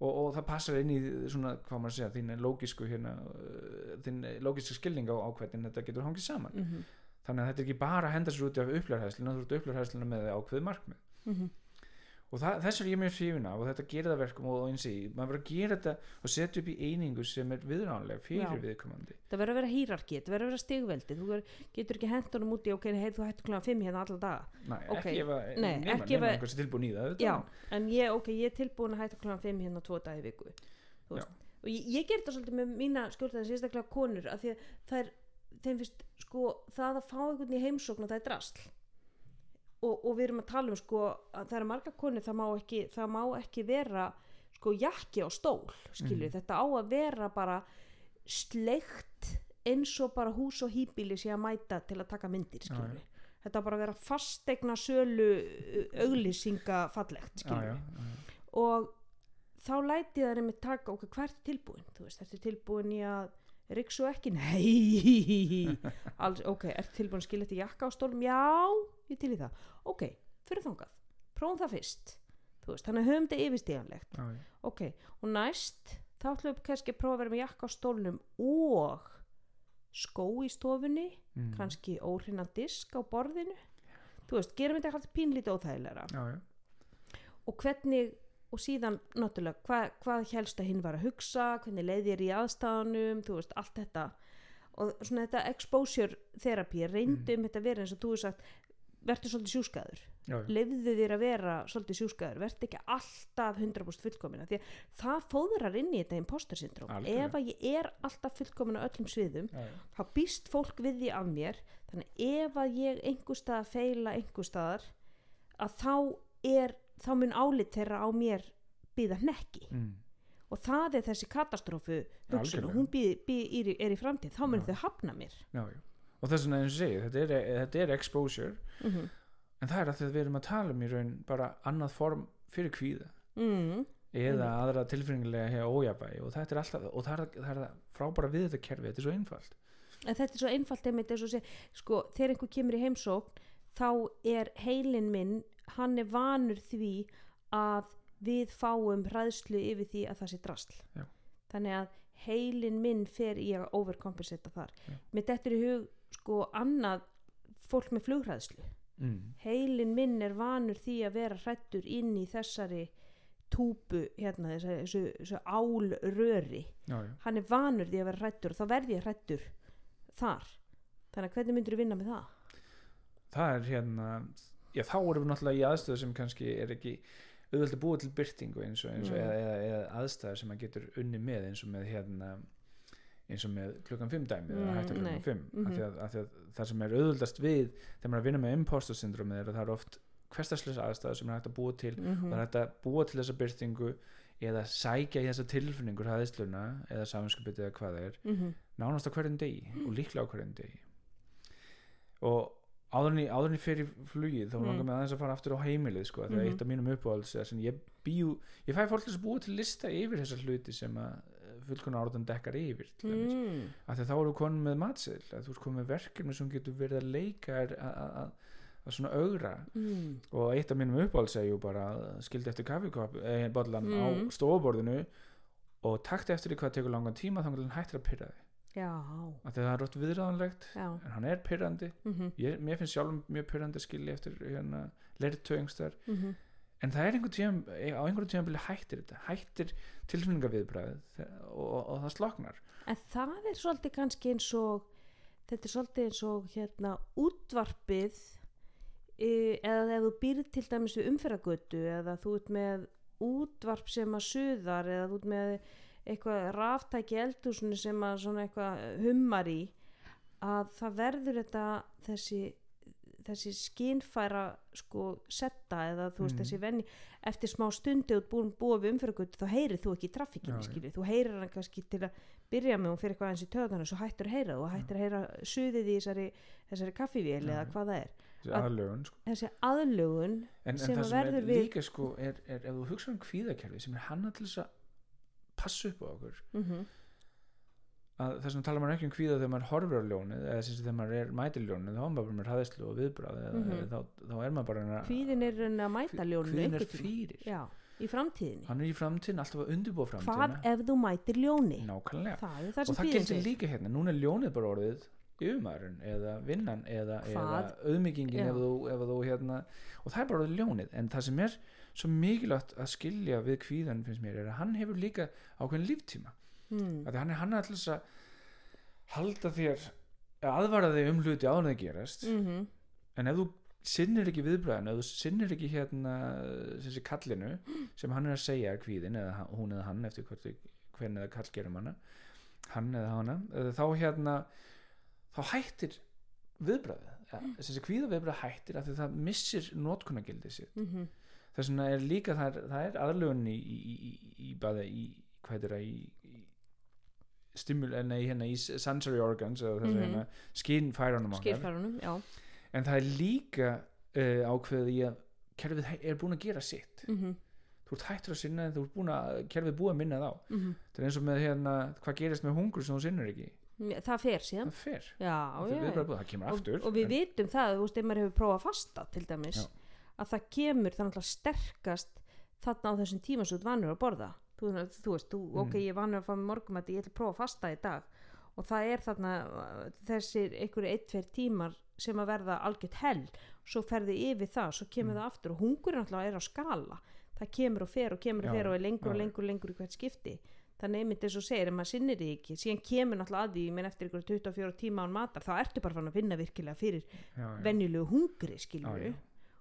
og, og það passar inn í svona, hvað maður segja, þín lógisku hérna, uh, þín lógisku skilning á, á hvernig þetta getur hangið saman. Mhm, þannig að þetta er ekki bara að henda sér út af upplifhæðsluna, þú ert upplifhæðsluna með ákveð markmið. Mhm. Og það, þess er ég mjög hrifin af og þetta gerir það verkum og eins í, maður verður að gera þetta og setja upp í einingu sem er viðránlega fyrir Já. viðkomandi. Það verður að vera hýrarki, það verður að vera stigveldi þú getur ekki hent honum út í ok, hei, þú hættu kláðan 5 hérna alla daga. Næ, Ok. ekki ef að Nei, nema, nema einhversi tilbúin í það já, en ég, ok, ég er tilbúin að hætta kláðan 5 hérna tvo dagi í viku og ég, ég ger þetta svolítið með mína skjólstæðin sérstaklega konur af því að það er þeim finnst sko það að fá einhvern í heimsókn og það er drasl og, og við erum að tala um sko að það er marga konur það má ekki, það má ekki vera sko jakki á stól skilju, Mhm. þetta á að vera bara sleikt eins og bara hús og hýbíli sé að mæta til að taka myndir skilju já. þetta á bara vera fastegna sölu auglýsinga fallegt skilju já, já. og þá læti það einmitt taka okkur hvert er tilbúin þú veist, ertu tilbúin í að riksu ekki? Nei Alls, ok, ertu tilbúin að skilja þetta jakka á stólum? Já, ég til í það. Ok, fyrir þangað, prófum það fyrst. Þú veist, þannig að höfum þetta yfirstíganlegt. Já, já. ok, og næst þá ætlum við kannski að prófa að vera með jakka á stólnum og skó í stofunni Mm. kannski óhrina disk á borðinu. Þú veist, gerum þetta alltaf pínlítið óþægilega já, já. og hvernig og síðan náttúrulega hvað, hvað helst að hinn var að hugsa hvernig leið þér í aðstæðanum þú veist, allt þetta. Og svona þetta exposure therapy reyndi um þetta að vera eins og þú hefur sagt verður svolítið sjúskaður, leifðu þér að vera svolítið sjúskaður, verður ekki alltaf 100% fullkomina, því að það fóðrar inn í þetta Algjörlega. ef að ég er alltaf fullkomin á öllum sviðum já, já. þá býst fólk við því af mér. Þannig ef að ég einhver staðar feila einhver staðar að þá er þá mun álit þeirra á mér býða hnekki. Mm. og það er þessi katastrófu hugsun og hún býð, býð, er, í- framtíð. Þá mun þau hafna mér. Já, já. Og þess vegna eins og segið þetta er, þetta er exposure. Mm en það er að því að við erum að tala um í raun bara annað form fyrir kvíða. Mm. eða aðra tilfinningilega hér ójabæi og þetta er alltaf og það er, það er frábæra við þetta kerfi þetta er svo einfalt. En þetta er svo einfalt einmitt eins og sé sko, þegar einhver kemur í heimsókn þá er heilin minn hann er vanur því að við fáum hræðslu yfir því að það sé drasl. Já. þannig að heilin minn fer í að overkompensata þar. Já. mér dettur í hug sko annað fólk með flughræðslu mm. heilin minn er vanur því að vera hrættur inn í þessari túpu hérna þessu, þessu, þessu álröri já, já. hann er vanur því að vera hrættur og þá verði ég hrættur þar þannig að hvernig myndur þú vinna með það það er hérna já þá erum við náttúrulega í aðstöðu sem kannski er ekki auðvitað að búa til byrtingu eins og, eins og Mm. eða, eða, eða aðstæður sem maður getur unni með eins og með hérna eins og með klukkan 5 dæmi Mm, eða hægt að nei. klukkan 5 mm Mhm. af, því að, að það sem er auðvitað við þegar maður er að vinna með imposter syndromið er að það er oft hverstaslega aðstæður sem er hægt að búa til mm það er hægt að búa til þessa byrtingu eða sækja í þessa tilfinningur hæðisluna eða saminskapið eða hvað það er -hmm. nánast á hverjum degi og líklega á hverjum degi og áðurinn í fyrir flugið þá Mm. langar mig aðeins að fara aftur á heimilið sko, þegar Mhm. eitt af mínum uppáhalds er ég ég fæ fólk að búa til lista yfir þessar hluti sem að fullkonar áraðan dekkar yfir mm. af því að þá eru konin með matseðl að þú ert komin með verkefni sem getur verið að leika að- að að- að svona augra Mm. og eitt af mínum uppáhalds jú bara skildi eftir kaffikopp eh, bollan á Mm. stofuborðinu og takti eftir því hvað tekur langan tíma þá hættir að pyrra þig af því að það er rótt viðræðanlegt já en hann er pyrrandi mm ég, mér finnst sjálfum mjög pyrrandi að skilja eftir hérna leirtöðingstar -hmm. En það er einhvern tíðan á einhverjum tíðan byrja hættir þetta hættir tilfinningaviðbræð og, og, og það sloknar. En það er svolítið kannski eins og þetta er svolítið eins og hérna útvarpið e, eða ef þú býrð til dæmis við umferðagötu eða þú ert með útvarp sem að suðar eða þú ert með eitthvað ráftæki eldhúsinu sem að svona eitthvað hummar í að það verður þetta þessi þessi skinfæra sko setta eða þú veist Mhm. þessi venni eftir smá stundi út búin búa við umferðagötu þá heyrir þú ekki Já, trafikkinni já. skilju, þú heyrir hann kannski til að byrja með hún fyrir eitthvað eins í töðana svo hættur að heyra þú hættur að heyra suðið í þessari, þessari kaffivél eða hvað það er þessi Að- aðlögun sko. þessi aðlugun en, en Sem það að sem er líka sko er, er ef þú hugsa um kvíðakerfi sem er hanna til þess að passa upp á okkur mm að þess vegna tala maður ekki um kvíða þegar maður horfir á ljónið eða sem sagt þegar maður er mætir ljónið þá er maður bara með hraðislu og viðbráð Mhm. eða þá, þá er maður bara að- hvíðin er að mæta ljónu kvíðin er fyrir. Já, í framtíðinni. Hann er í framtíðin alltaf að undirbúa hvað framtíðina ef þú mætir ljóni nákvæmlega. Það það og það segir. líka hérna, núna er ljónið bara orðið yfirmaðurinn eða vinnan eða, eða Hvað? auðmyggingin ef þú, ef þú hérna og það er bara orðið ljónið. En það sem er svo mikilvægt að skilja við kvíðan finnst mér er að hann hefur líka ákveðin líftíma mm. að hann er hann alltaf að halda þér aðvara þig um hluti áður en það gerast Mm en ef þú sinnir ekki viðbræðinu ef þú sinnir ekki hérna þessi kallinu sem hann er að segja kvíðin eða hann- hún eða hann eftir hvernig eða kall gerum hana hann eða hana eh, þá hérna þá hættir viðbræðið Mm. þessi kvíða viðbræð hættir af því það missir notkunagildi sitt. Mhm, þess vegna er líka það er, það er aðlugun í, í, í, í, í bæði í hvað er það í, í stimul, nei, hérna í sensory organs að Mhm. hérna skynfærunum okkar. Skilfærunum, já. En það er líka uh, ákveðið í að kerfið er búin að gera sitt. Mhm, þú ert hættur að sinna þú ert búin að kerfið er búið að minna þá mhm. það er eins og með hérna hvað gerist með hungur sem þú sinnur ekki? Það fer síðan. Það fer, já, það, já, bara búið, það kemur og, aftur og við en, vitum það, þú veist, ef maður hefur prófað að fasta til dæmis, Já. að það kemur þannig að sterkast þarna á þessum tíma sem þú ert vanur að borða þú, þú veist, þú, Mm. ok, ég er vanur að fá með morgum að ég ætla að prófa að fasta í dag og það er þarna þessir einhverju eitt, tveir tímar sem að verða algjört hell svo ferði yfir það, svo kemur Mm. það aftur og hungurinn alltaf er á skala það kemur og fer og kemur og Já, fer og er lengur og já. lengur og lengur í hvert skipti þannig einmitt eins og segir, ef maður sinnir því ekki síðan kemur náttúrulega að því, menn eftir ykkur 24 tíma án matar, þá ertu bara fann að finna virkilega fyrir já, venjulegu hungri já.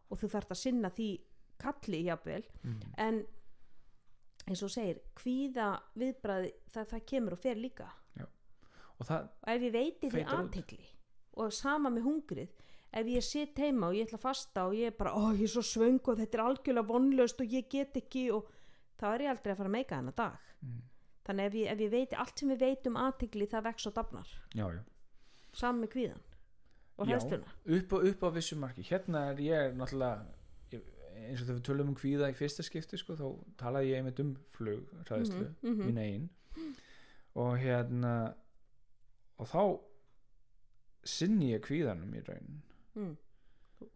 og þú þarft að sinna því kalli jafnvel Mm. en eins og segir kvíða viðbræði það, það kemur og fer líka. Og það, og ef ég veiti því aðtegli og sama með hungrið ef ég sitt heima og ég ætla að fasta og ég er bara, ó ég er svo svöng og þetta er algjörlega vonlaust og ég get ekki og þá er ég aldrei að fara að meika þennan dag. Mm, þannig ef ég, ef ég veiti allt sem við veitum aðtegli það vex og dafnar. Já, já. Saman með kvíðan og Já. hræðsluna. upp, upp á vissu marki. Hérna er ég náttúrulega ég- eins og þegar við tölum um kvíða í fyrsta skipti sko, þá talaði ég einmitt um flugræðslu Mhm, mhm. mín eigin. Og hérna og þá sinni ég kvíðanum í raun. Mm.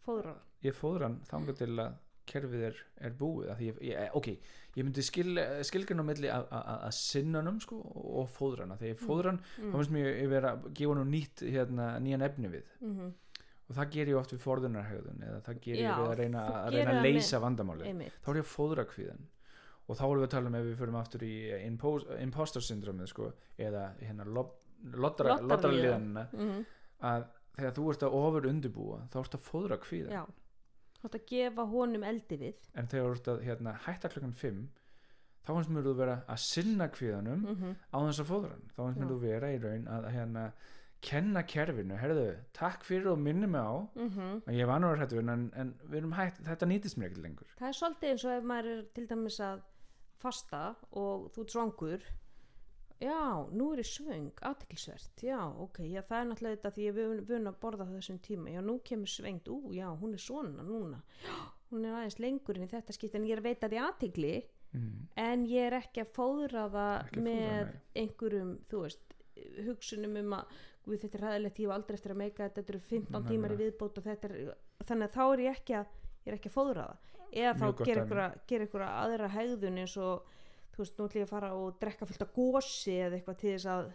fóðrar ég fóður hann þangað til að kerfið er, er búið. Að ég, ég, ok, ég myndi skil, skilgjörn á milli að- að að sinna hann sko, og fóður hann, þegar ég fóður hann mm. þá finnst mér ég vera að gefa hann nýtt hérna, nýjan efni við. Mm og það ger ég oft við forðunarhegðun eða það ger ég við að reyna að, reyna að leysa vandamáli einmitt. Þá er ég að fóðra kvíðan og þá erum við að tala um ef við förum aftur í impos, impostor syndromið sko, eða hérna loddaraliðanina mm að þegar þú ert að ofur undirbúa þá ert að fóðra kvíðan já. Þú ætti að gefa honum eldi við. En þegar þú ert að hérna, hætta klokkan 5 þá finnst mér þú vera að sinna kvíðanum mm -hmm. á þess að fóðra hann. Þá mér Já. þú vera í raun að hérna kenna kerfinu, herðu, takk fyrir og minni mig á. Mhm. að ég var nú að hættu en, en við erum hætt, þetta nýtist mér ekki lengur. Það er svolítið eins og ef maður er til dæmis að fasta og þú ert svangur. Já, nú er ég svöng aðteklisvert, já, ok já, það er náttúrulega þetta því ég er vun að borða þessum tíma. Já, nú kemur svengt, ú, já, hún er svona núna, já, hún er aðeins lengur en þetta skipt, en ég er að veita því aðtekli mm. en ég er ekki að fóðra það með einhverjum þú veist, hugsunum um að við þetta er ræðilegt, ég var aldrei eftir að meika þetta þetta eru 15 Nei, tímar í viðbót og þetta er, þannig að þá er ég ekki að ég er ekki að fóðra það eða þá dæmi. einhverja, gera einhverja aðra hegðun eins og þú veist, nú ætlum ég að fara og drekka fullt af gósi eða eitthvað til þess að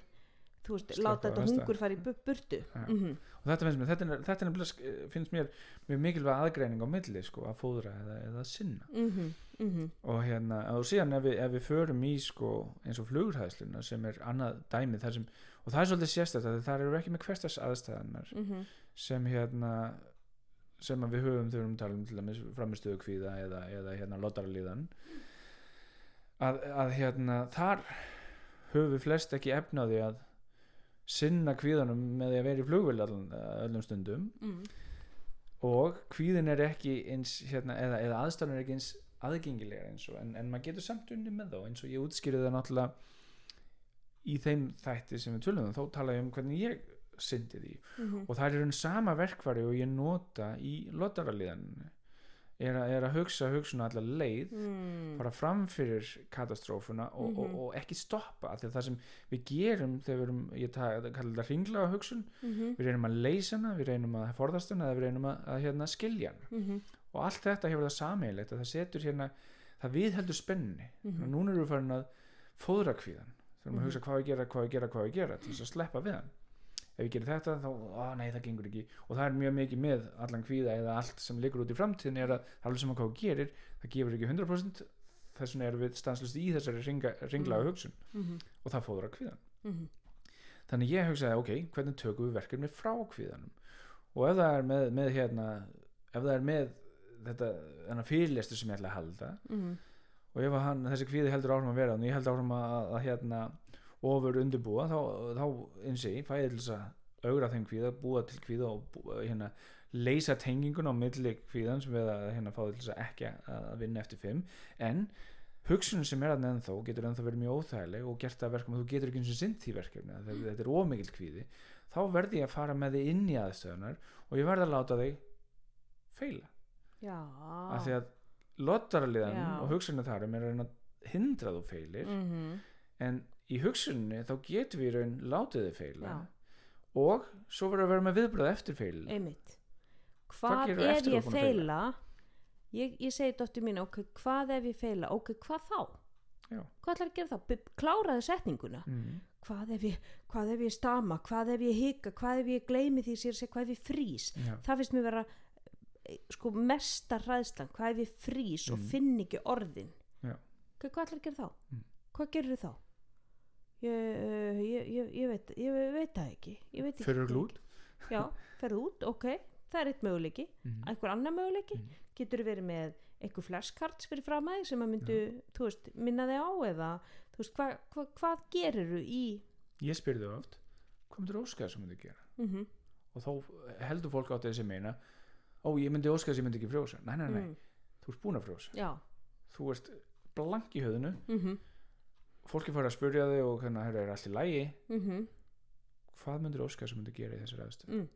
þú veist, Slökkva láta þetta hungur fara í bu- burtu Já. mm og þetta finnst mér, þetta er, þetta er nefnilega, finnst mér mjög mikilvæg aðgreining á milli sko, að fóðra eða, eða sinna -hmm. Mm og hérna, og síðan ef við, ef við förum í sko, eins og flugurhæðsluna sem er annað dæmi þar sem og það er svolítið að það eru ekki með hverstars aðstæðanar -hmm. sem hérna sem við höfum þegar við erum að tala um til dæmis framistöðu kvíða eða, eða hérna lottaralíðan að, að hérna þar höfum við flest ekki efnaði að sinna kvíðanum með því að vera í flugvél allan, öllum stundum Mm. og kvíðin er ekki eins hérna, eða, eða aðstæðan er ekki eins aðgengilegar eins og en, en maður getur samt unni með þá eins og ég útskýrði það náttúrulega í þeim þætti sem við tölum um þá tala ég um hvernig ég syndi því -hmm. og það er raun sama verkfæri og ég nota í lottaraliðan er, er að hugsa hugsun allar leið Mm. fara fram fyrir katastrófuna og, og, Mhm. og ekki stoppa því að það sem við gerum þegar við erum, ég kallar þetta ringlega hugsun -hmm. við reynum að leysa hana, við reynum að forðast hana eða við reynum að, að hérna, skilja hana -hmm. og allt þetta hefur það sameigilegt að það setur hérna, það viðheldur spenni Mhm. og núna erum við farin að fóðra kvíðan þurfum Mhm. að hugsa hvað við gera, hvað við gera, hvað við gera til þess að sleppa við hann ef við gerum þetta þá, á nei það gengur ekki og það er mjög mikið með allan kvíða eða allt sem liggur út í framtíðin er að það er alveg sem að hvað þú gerir það gefur ekki 100% þess vegna erum við stanslust í þessari ringa, ringlaga Mhm. hugsun -hmm. og það fóðra kvíðan -hmm. þannig ég hugsaði ok, hvernig tökum við verkefni frá kvíðanum og ef það er með, með hérna ef það er með þetta þennan fyrirlestur sem ég ætla að halda -hmm. Og ef að hann, þessi kvíði heldur áfram að vera og ég held áfram að, að, að hérna ofur undirbúa þá, þá eins og ég fæði til að augra þeim kvíða, búa til kvíða og búa, hérna, leysa tengingun á milli kvíðans við að hérna fá til að ekki að vinna eftir fimm. En hugsunum sem er að ennþá getur ennþá verið mjög óþægileg og gert það verkum að þú getur ekki eins og sinn því verkefni þetta, þetta er ómikil kvíði þá verði ég að fara með þig inn í aðstöðunar og ég verði að láta þig feila. Af því að lottaraliðan og hugsunum þarum er að hindra þú feilir. Mm en í hugsunni þá getum við raun látið þig feila Já. og svo verður að vera með viðbröð eftir feil einmitt. Hvað hvað að ég að feila? ég, ég segi dóttir mín ok, hvað ef ég feila, ok, hvað þá? Já. hvað ætlar að gera þá, kláraði setninguna. Mm. hvað ef ég, hvað ef ég stama? Hvað ef ég hika, hvað ef ég gleymi því sér, hvað ef ég frýs? Já. það finnst mér vera sko mesta ræðslan, hvað ef ég frýs og Mm. finn ekki orðin? Já. hvað ætlar að gera þá? Mm. hvað gerir þá? Ég, uh, ég, ég, ég, veit, ég veit það ekki. Fyrir hvað glút já, ferðu út, ok, það er eitt möguleiki. Mm. einhver annar möguleiki. Mhm. getur verið með einhver flashcards fyrir framæði sem að myndu, þú veist, minna þig á eða, þú veist, hva, hva, hvað gerir þú í ég spyrði þau oft hvað myndir óskæða sem myndir gera? Mm og þá heldur fólk átti þessi meina ó ég myndi óskæða sem ég myndi ekki frjósa. Nei, nei, nei, mm, þú ert búin að frjósa. Já. Þú ert blank í höfðinu. Mm fólki fara að spyrja þig og hvernig það er allt í lægi -hmm. hvað myndir óskæða sem myndir gera í þessari aðstöð Mm.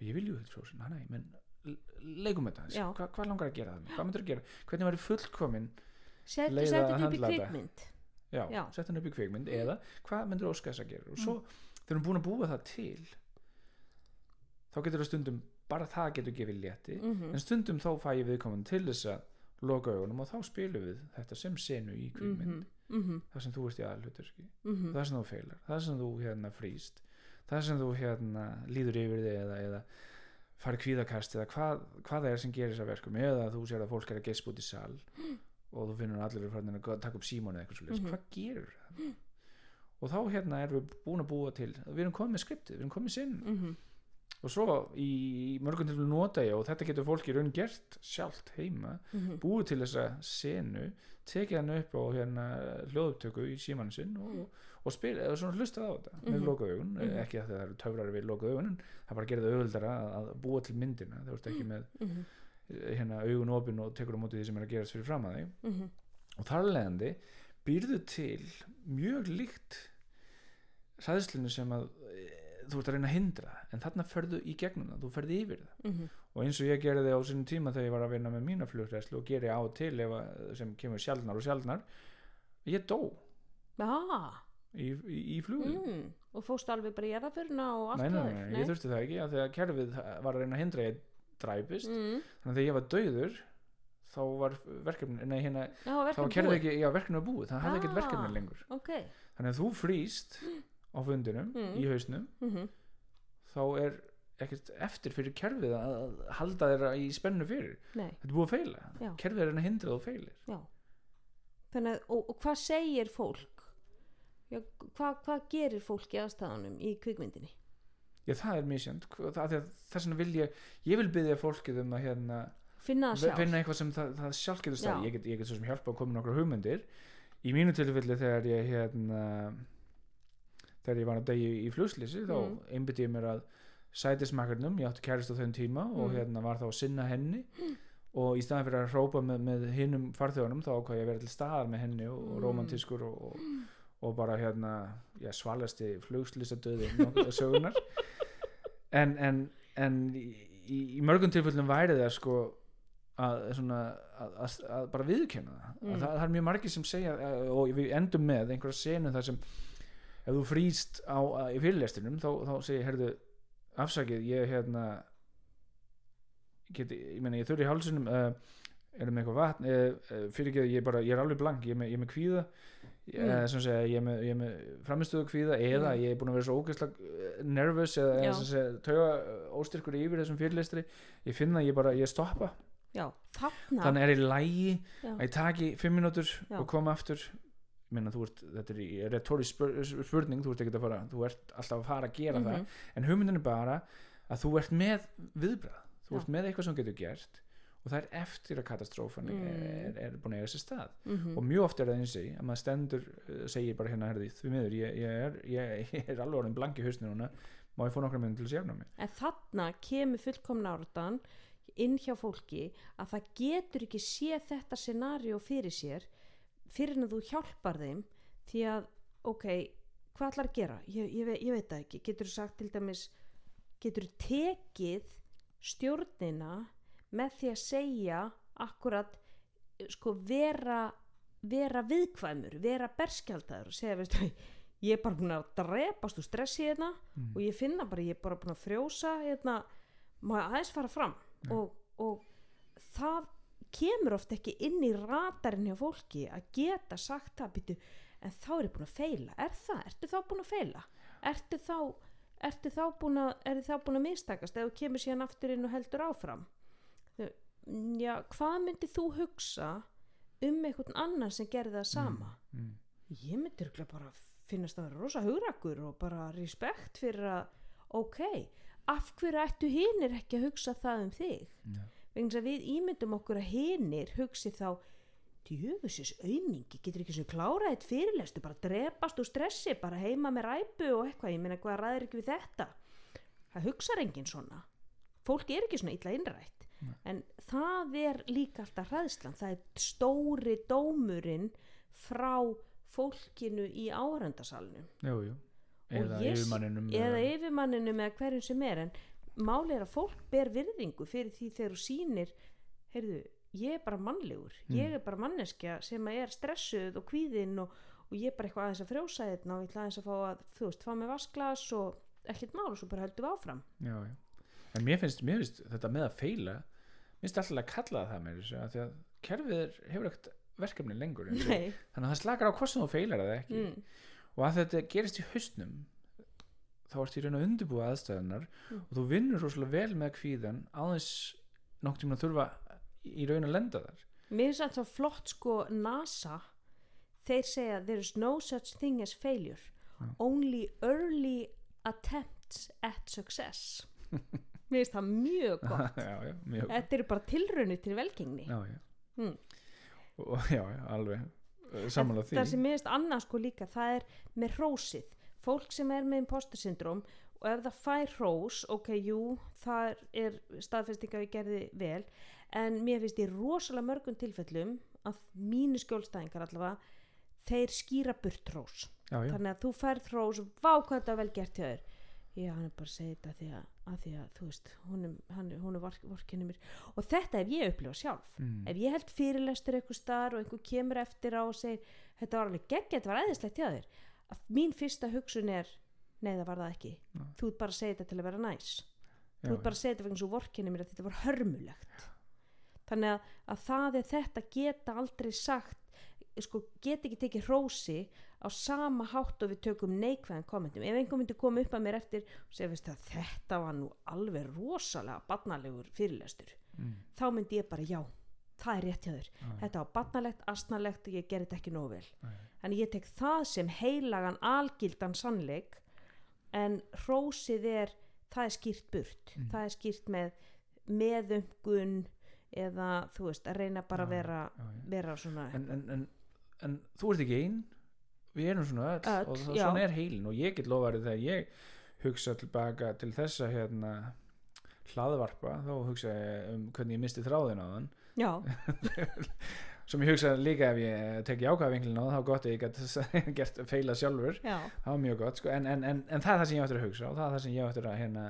ég vil jú þetta frjósa, nei, nei, menn leikum þetta aðeins. Hva, hvað langar að gera það hvað myndir að gera, hvernig væri fullkomin settu Leiða að höndla þetta. já, Já. sett hann upp í kvikmynd eða hvað myndir óskæða þess að gera? Og svo þegar við erum búin að búa það til þá getur það stundum bara það getur gefið létti. Mm en stundum þá fæ ég viðkomin til þess að loka augunum og þá spilum við þetta sem senu í kvikmynd. -hmm. það sem þú ert í aðalhuturski Mm það sem þú feilar, það sem þú hérna frýst. Það sem þú hérna líður yfir þig eða, eða farið kvíðakast eða hvað, hvað það er sem gerir þess að verkum. Eða þú sér að fólk er að gespa út í sal og þú finnur allir er farin að taka upp símónu eða eitthvað svo Mhm. hvað gerur það? Og þá hérna erum við búin að búa til við erum komið skriptið, við erum komið sinn -hmm. Og svo í mörgum til nota ég og þetta getur fólk í raun gert sjálft heima Mhm. búið til þessa senu tekið hann upp á hérna hljóðupptöku í símann sinn og, og spila, eða svona hlustað á þetta með Mhm. lokuð augun, Mhm. ekki að það eru töfrar við en það bara gerir það auðvöldara að, búa til myndina, þú ert ekki með Mhm. eh, hérna augun opin og tekur á móti því sem er að gerast fyrir fram að þig Mhm. og þar leðandi býrðu til mjög líkt hræðslunu sem að þú ert að reyna að hindra en þarna ferðu í gegnum það, þú ferði yfir það Mhm. og eins og ég gerði á sínum tíma þegar ég var að vinna með mína flugræslu og geri á til ef að, sem kemur sjaldnar og sjaldnar ég dó ah, í, í, í flugum mm. og fóstu alveg bara í erðaförna og allt það ég þurfti það ekki að kerfið var að reyna að hindra að ég dræpist mm. þannig að þegar ég var dauður þá var verkefni, nei hérna Já, þá var verkefni kerfið búið. ekki, já verkefni var búið það hafði ekkert Ah. verkefni lengur ok þannig að þú frýst á fundinum Mm. í hausnum mm þá er ekkert eftir fyrir kerfið að halda þeirra í spennu fyrir. Nei, þetta er búið að feila, Já. kerfið er að reyna að hindra þú feilir. Já. Þannig að, og, og hvað segir fólk? Já, hvað, hvað gerir fólk í aðstæðanum í kvikmyndinni? Já, það er misjönd. Þess vegna vil ég, ég vil byggja fólkið um að hérna, finna finna eitthvað sem það, það sjálf getur stað ég get, ég get svo sem hjálpa að koma með nokkra hugmyndir. Í mínu tilfelli þegar ég hérna þegar ég var að degi í flugslýsi þá Mm. einbytti ég mér að sætismakkarnum, ég átti kærist á þeim tíma og Mm. hérna var þá að sinna henni og í staðan fyrir að hrópa með, með hinnum farþjóðunum þá ákvað ég að vera til staðar með henni og, og Mm. romantískur og, og, og bara hérna já, svalasti flugslýsadöði sögunar en, en, en í, í, í mörgum tilfellum væri það sko að, svona, að, að, að bara viðkenna það Mm. að það, er mjög margir sem segja og við endum með einhverja senu þar sem ef þú frýst á, í fyrirlestinum þá, þá segir, herðu afsakið, ég hérna geti, ég meina ég þurfi í hálsunum uh, erum með eitthvað vatn? Uh, uh, fyrir ekki, ég, bara, ég er alveg blank ég er með, ég er með kvíða. Mm. segja, ég er með, ég með framistöðu kvíða eða Mm. ég er búin að vera svo ógeðslega nervous eða, eða sem segja, tauga óstyrkur yfir þessum fyrirlestri. Ég finn að ég bara, ég stoppa. Já, þannig er í lægi að ég taki fimm mínútur Já. og koma aftur þú ert, þetta er retórisk spur, spurning, þú ert ekki að fara þú ert alltaf að fara að gera Mhm. það en hugmyndin er bara að þú ert með viðbrað þú Já. ert með eitthvað sem getur gert og það er eftir að katastrófan Mm. er, er búin að eiga sér stað mm og mjög oft er það eins og að maður stendur uh, segir bara hérna herði því miður ég, ég, er, ég, ég er alveg orðin blank í hausninu núna má ég fá nokkra minn til að sjafna mig en þarna kemur fullkomna áratan inn hjá fólki að það getur ekki séð þetta scenario fyrir sér fyrir en þú hjálpar þeim því að, ok, hvað ætlar að gera? Ég, ég, ég veit það ekki getur þú sagt til dæmis getur þú tekið stjórnina með því að segja akkurat sko vera vera viðkvæmur, vera berskjaldaður og segja, veistu, ég er bara búin að drepast úr stressi hérna mm. og ég finna bara, ég er bara búin að frjósa hérna, ég aðeins fara fram Ja. og, og það kemur oft ekki inn í radarinn hjá fólki að geta sagt það býtu, en þá er ég búin að feila. Er það, ertu þá búin að feila? Ertu þá, ertu þá búin að er þá búin að mistakast þú kemur síðan aftur inn og heldur áfram? Já, hvað myndi þú hugsa um einhvern annan sem gerði það sama? Mm. ég myndi örugglega bara finnast að vera rosa hugrakur og bara respekt fyrir að ok, af hverju ættu hinir ekki að hugsa það um þig? Já. Vegna að við ímyndum okkur að hinir hugsi þá djöfusis aumingi, getur ekki sem klára eitt fyrirlestu, bara drepast úr stressi bara heima með ræpu og eitthvað ég meina hvað ræður ekki við þetta? Það hugsar enginn svona. Fólk er ekki svona illa innrætt. Nei. en það er líka alltaf hræðslan. Það er stóri dómurinn frá fólkinu í. Og eða yfirmanninum eða yfirmanninu með hverjum sem er. En máli er að fólk ber virðingu fyrir því þegar þú sýnir heyrðu, ég er bara mannlegur Mm. ég er bara manneskja sem er stressuð og kvíðinn og, og ég er bara eitthvað aðeins að frjósa þetta og ég ætla aðeins að fá að þú veist, fá með vasklas og ekkert mál og svo bara höldum við áfram já, já. en mér finnst, mér finnst þetta með að feila mér finnst alltaf að kalla það að því að kerfið er, hefur ekkert verkefni lengur þannig að það slakar á hvort sem þú feilar það ekki Mm. og að þetta gerist í haustnum þá ertu í raun að undirbúa aðstæðunar Mm. og þú vinnur rosalega vel með kvíðan aðeins nokk tíma að þurfa í raun að lenda þar mér finnst þetta flott sko NASA þeir segja there is no such thing as failure Já. only early attempts at success mér finnst það mjög gott já, já, mjög Þetta eru bara tilraunir til velgengni. já, já. Mm. og já, alveg uh, samanlega því Það sem miðist annað sko líka, það er með hrósið. Fólk sem er með imposter syndrom og ef það fær hrós, ok, jú, það er staðfesting að við gerði vel, en mér finnst í rosalega mörgum tilfellum að mínu skjólstæðingar allavega, þeir skýra burt hrós. já, já, Þannig að þú færð hrós, vá hvað þetta vel gert hjá þér. Já, hann er bara að segja þetta að því að, að, því að þú veist, hún er, hann, hún er vork, vorkinni mér. Og þetta hef ég upplifað sjálf mm. ef ég held fyrirlestur eitthvað starf og einhver kemur eftir á og segir þetta var alveg geggja, þetta var æðislegt hjá þér að mín fyrsta hugsun er nei það var það ekki, Nei. þú ert bara að segja þetta til að vera næs. Þú já, ert bara að segja þetta vegna svo vorkinni mér að þetta var hörmulegt. Þannig að, að það er þetta geta aldrei sagt sko, geta ekki tekið hrósi á sama hátt og við tökum neikvæðan kommentum. Ef einhver myndi koma upp að mér eftir og segja "Veistu það, þetta var nú alveg rosalega barnalegur fyrirlestur mm. þá myndi ég bara já það er rétt hjá þér, já, þetta var barnalegt, astnalegt og ég gerði þetta ekki nógu vel. En ég tek það sem heilagan algildan sannleik en hrósið er það er skýrt burt, Mm. það er skýrt með meðumgun eða þú veist að reyna bara að vera, já, já. vera svona En, en, en, en þú ert ekki ein. Við erum svona öll, Öll, og það, svona er heilin. Og ég get lofarið þegar ég hugsa tilbaka til þessa hérna hlaðvarpa þá hugsa ég um hvernig ég misti þráðin á þann sem ég hugsa líka ef ég tek jákvæða vinklin á það þá gott að ég get gert feila sjálfur. Já, það var mjög gott sko. en, en, en, en það er það sem ég ættir að hugsa og það er það sem ég ættir að hérna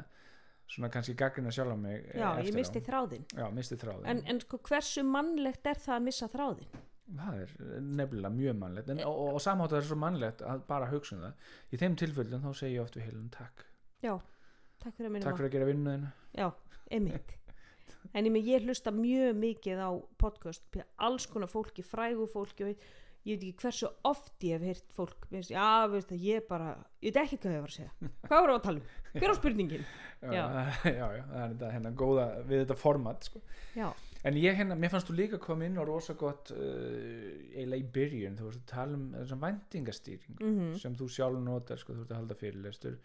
svona kannski gaggrina sjálf á mig eh, já ég misti á. þráðin já, misti þráðin en, en sko hversu mannlegt er það að missa þráðin það er nefnilega mjög mannlegt. En, og, og, og samhátt það er svo mannlegt að bara hugsa um það. Í þeim tilfellum þá segi ég oft við heilum takk. Já, takk fyrir að takk fyrir að gera vinnuðina Já, einmitt En ég, ég hlusta mjög mikið á podcast alls konar fólki, frægu fólki og ég, veit ekki hversu oft ég hef heyrt fólk, veist, já, veist það, ég bara ég veit ekki hvað ég var að segja Hvað voru að tala um? Hver á spurningin? já, Já. já, já, það er þetta hérna góða við þetta format sko. En ég hérna, mér fannst þú líka koma inn og rosa gott uh, eiginlega í byrjun þú vorst að tala um þessum væntingastýring mm sem þú sjálf notar sko, þú ert að halda fyrirlestur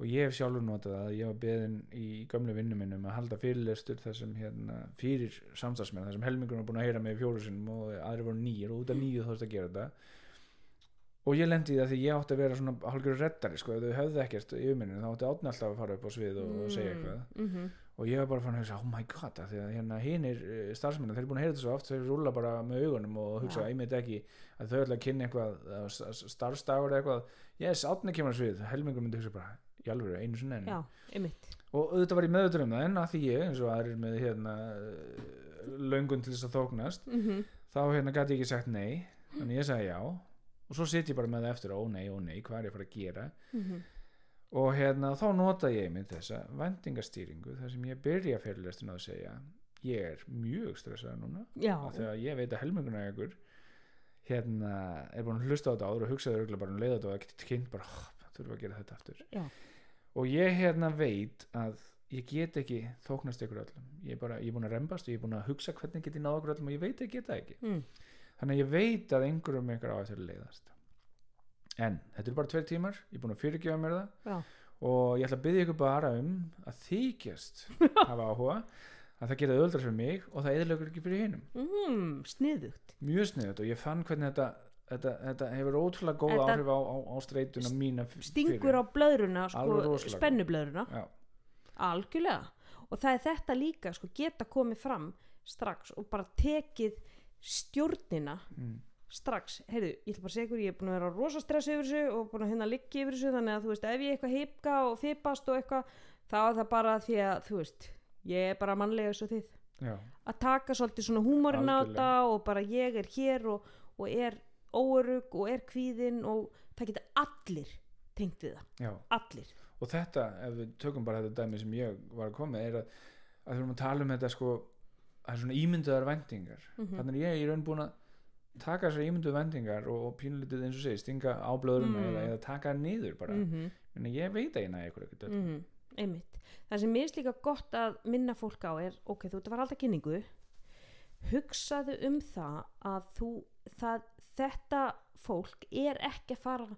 og ég hef sjálfur notað það ég var beðin í gömlu vinnu minnum að halda fyrirlestur þar sem hérna, fyrir samstagsmenn, þar sem helmingur var búin að heyra mig fjóru sinnum og aðri voru nýjir og út af nýju þóst að gera þetta. Og ég lendi í það því ég átti að vera svona hálfur reddari sko, ef þau höfðu ekkert í umminninu þá átti átni alltaf að fara upp á svið og, og segja eitthvað. mm -hmm. og ég var bara fann að hugsa, oh my god að því að hérna hinir starfsmennar, þeir eru búin að heyra þetta svo oft þeir rúla bara með augunum og hugsa einmitt ekki að þau ætla að kynna eitthvað s- s- starfsdagur eða eitthvað. Yes, átni kemur að svið, helmingur myndi hugsa bara í alveg einu sinni já, einmitt. Og auðvitað var ég meðutur um það en að því ég, eins og aðrir með hérna löngun til þess að þóknast mm þá hérna gæti ég ekki sagt nei þannig ég sagði já. Og svo sitt ég bara með það eftir ó nei, ó nei, hvað er ég að fara að gera? -hmm. og hérna þá nota ég mynd þessa vendingastýringu þar sem ég byrja fyrirlestin að segja. Ég er mjög stressað núna að ég veit að helminguna ykkur hérna er búin að hlusta á þetta áður og örgulega bara um leiða þetta og ekkert kynnt bara "Oh, þurfa að gera þetta aftur. Já. Og ég hérna veit að ég get ekki þóknast ykkur öllum. Ég er bara, ég er búin að rembast og ég er búin að hugsa hvernig get ég náð ykkur öllum og ég veit að ég get það ekki. Mm. þannig að ég veit að einhverjum ykkur á eftir að leiðast. En þetta er bara tveir tímar ég er búin að fyrirgefa mér það. Já, og ég ætla að byggja ykkur bara um að þykjast hafa áhuga að það gera öðuldra fyrir mig og það eðlögur ekki fyrir hinum. Mm, sniðugt. Mjög sniðut og ég fann hvernig þetta, þetta, þetta hefur ótrúlega góð Þetta áhrif á, á, á streituna mína stingur á blöðruna, sko, spennublöðruna Já, algjörlega. Og það er þetta líka sko, geta komið fram strax og bara tekið stjórnina mm, strax, heyrðu, ég ætla bara að segja ykkur ég er búin að vera rosa stress yfir þessu og búin að hérna liggja yfir þessu þannig að þú veist, ef ég eitthvað hipka og fipast og eitthvað, þá er það bara því að þú veist, ég er bara mannlega eins og þið. Já, að taka svolítið svona húmorinn á þetta og bara ég er hér og, og er óörug og er kvíðin og það geta allir tengt við það, já. Allir. Og þetta, ef við tökum bara þetta dæmi sem ég var að koma er að, að við erum að tala um þetta sko það er svona ímynduðar vendingar mm þannig er ég í raun búin að taka þessar ímynduðu vendingar og, og pínlítið eins og segir stinga á blöðurinn Mm. eða, eða taka þær niður bara. Mm -hmm. en ég veit að ég næði ykkur ekkert öll mm einmitt. Það sem mér er líka gott að minna fólk á er ok, þú ert að fara alltaf kynningu. Hugsaðu um það að þú, það, þetta fólk er ekki að fara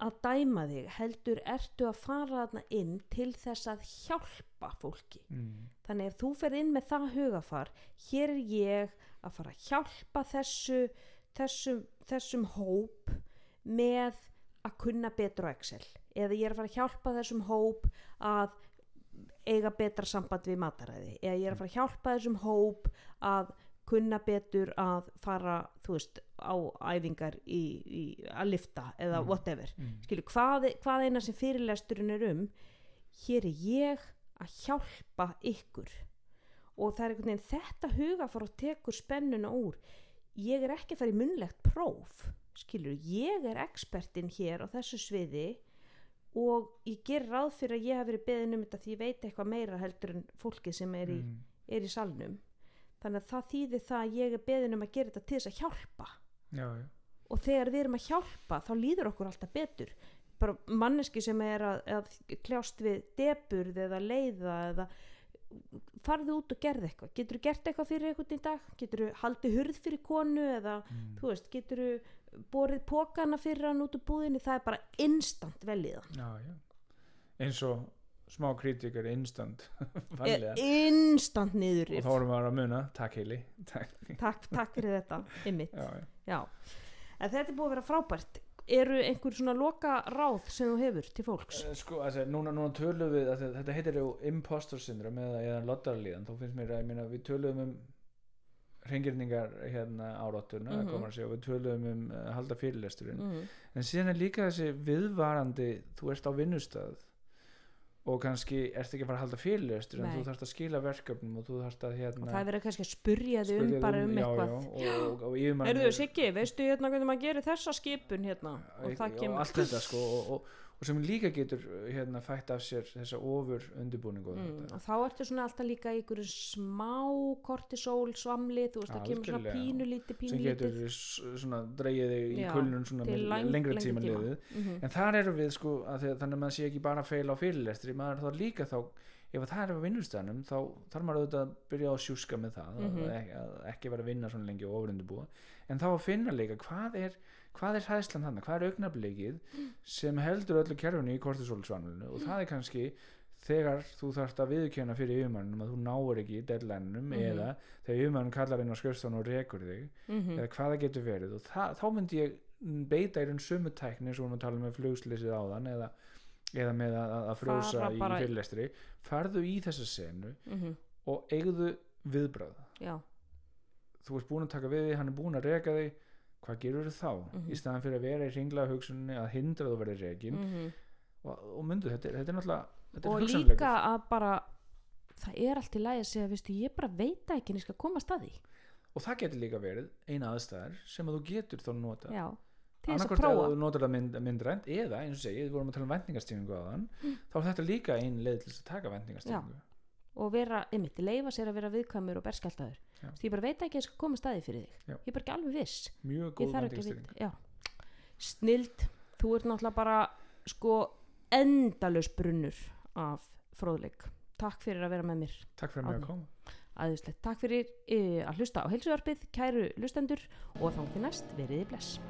að dæma þig heldur ertu að fara þarna inn til þess að hjálpa fólki. Mm. þannig ef þú ferð inn með það hugafar hér er ég að fara að hjálpa þessu þessum, þessum hóp með að kunna betur á Excel. Eða ég er að fara að hjálpa þessum hóp að eiga betra samband við mataræði. Eða ég er að fara að hjálpa þessum hóp að kunna betur að fara þú veist á æfingar í, í, að lifta eða Mm. whatever Mm. skilju, hvað, hvað eina sem fyrirlesturinn er um hér er ég að hjálpa ykkur og það er einhvern veginn þetta hugafar og tekur spennuna úr ég er ekki að fara í munnlegt próf skilju, ég er expertinn hér á þessu sviði og ég ger ráð fyrir að ég hef verið beðin um þetta því ég veit eitthvað meira heldur en fólkið sem er í, Mm. er í salnum þannig að það þýðir það að ég er beðin um að gera þetta til þess að hjálpa. Já, já, og þegar við erum að hjálpa þá líður okkur alltaf betur. Bara manneski sem er að, að kljást við deburð eða leiða eða farðu út og gerði eitthvað. Getur þú gert eitthvað fyrir eitthvað í dag? Getur þú haldið hurð fyrir konu eða mm. þú veist, getur þú borið pókana fyrir hann út úr búðinni? Það er bara instant velíðan eins og smá kritik er instant vanlega instant niður og þá erum við að muna, takk heili takk, takk, takk fyrir þetta, ymmit þetta er búið að vera frábært. Eru einhver svona loka ráð sem þú hefur til fólks? Eh, sko, altså, núna, núna tölum við að þetta heitir ju impostor syndrom eða, eða loddarlíðan, þá finnst mér að meina, við tölum um hrengirningar hérna áráttuna mm. -hmm. og við tölum um uh, halda fyrirlesturinn. Mm. en síðan er líka þessi viðvarandi þú ert á vinnustað og kannski ert ekki að fara að halda fyrirlestur en þú þarfst að skila verkefnum og þú þarfst að og hérna það er verið kannski að spurja þig um bara um já, eitthvað. já, og, og, og yfirmann Erðu Siggi, veistu hérna hvernig maður gerir þessa skipun hérna? Og það og kemur. allt þetta sko og, og, sem líka getur hérna fætt af sér þessa ofur undirbúning og mm, og þá ertu svona alltaf líka í einhverju smá kortisól svamli, þú veist það kemur svona pínulítið sem getur svona dreigið þig í kulnun svona með lang- lengri lengri tíma tíma. liðið. Mm en þar eru við sko að þannig að maður sé ekki bara að feila á fyrirlestri maður þá líka þá ef að það er á vinnustæðanum þá þarf maður auðvitað að byrja að sjúska með það að, ekki, að ekki vera að vinna svona lengi og ofurundubúa en þá að finna líka hvað er hvað er hæðslan þannig, hvað er augnablikið sem heldur öllu kerfinu í kortisólsvanlunu og það er kannski þegar þú þarft að viðkjöna fyrir yfirmannum að þú náir ekki deadline-num Mhm. eða þegar yfirmannum kallar inn á skrifstofan og rekur þig mm eða hvað það getur verið. Og það, þá myndi ég beita í raun sömu tækni eins og við erum að tala með flugslýsið áðan eða, eða með að, að frjósa Fara í fyrirlestri. Farðu í þessa senu -hmm. og eigðu viðbröð já, þú ert búin að taka við því, hann er búin að reka þig hvað gerur þú þá? Mhm. í staðan fyrir að vera í ringlega hugsunni að hindra þú verið rekin. Mm og, og myndu, þetta, er- þetta er náttúrulega þetta er og hugsanleikur. líka að bara það er allt í lagi að segja, veistu, ég bara veit ekki en ég skal koma að staði og það getur líka verið eina aðstæðar sem að þú getur þá nota já, að annarkort að prófa. þú notar það mynd, myndrænt eða eins og segi, við vorum að tala um vendingastífingu á þann þá er þetta líka ein leið til að taka vendingastífingu og vera, einmitt, leifa sér að vera viðkvæmur og berskjaldaður. Já. ég bara veit ekki að ég skal koma að staði fyrir þig. Já. ég er bara ekki alveg viss. Mjög góð að já. snild, þú ert náttúrulega bara sko endalus brunnur af fróðleik. Takk fyrir að vera með mér takk fyrir mig Árni. að koma. Aðeinslegt takk fyrir e, að hlusta á heilsuarpið kæru lustendur og þá til næst veriði bless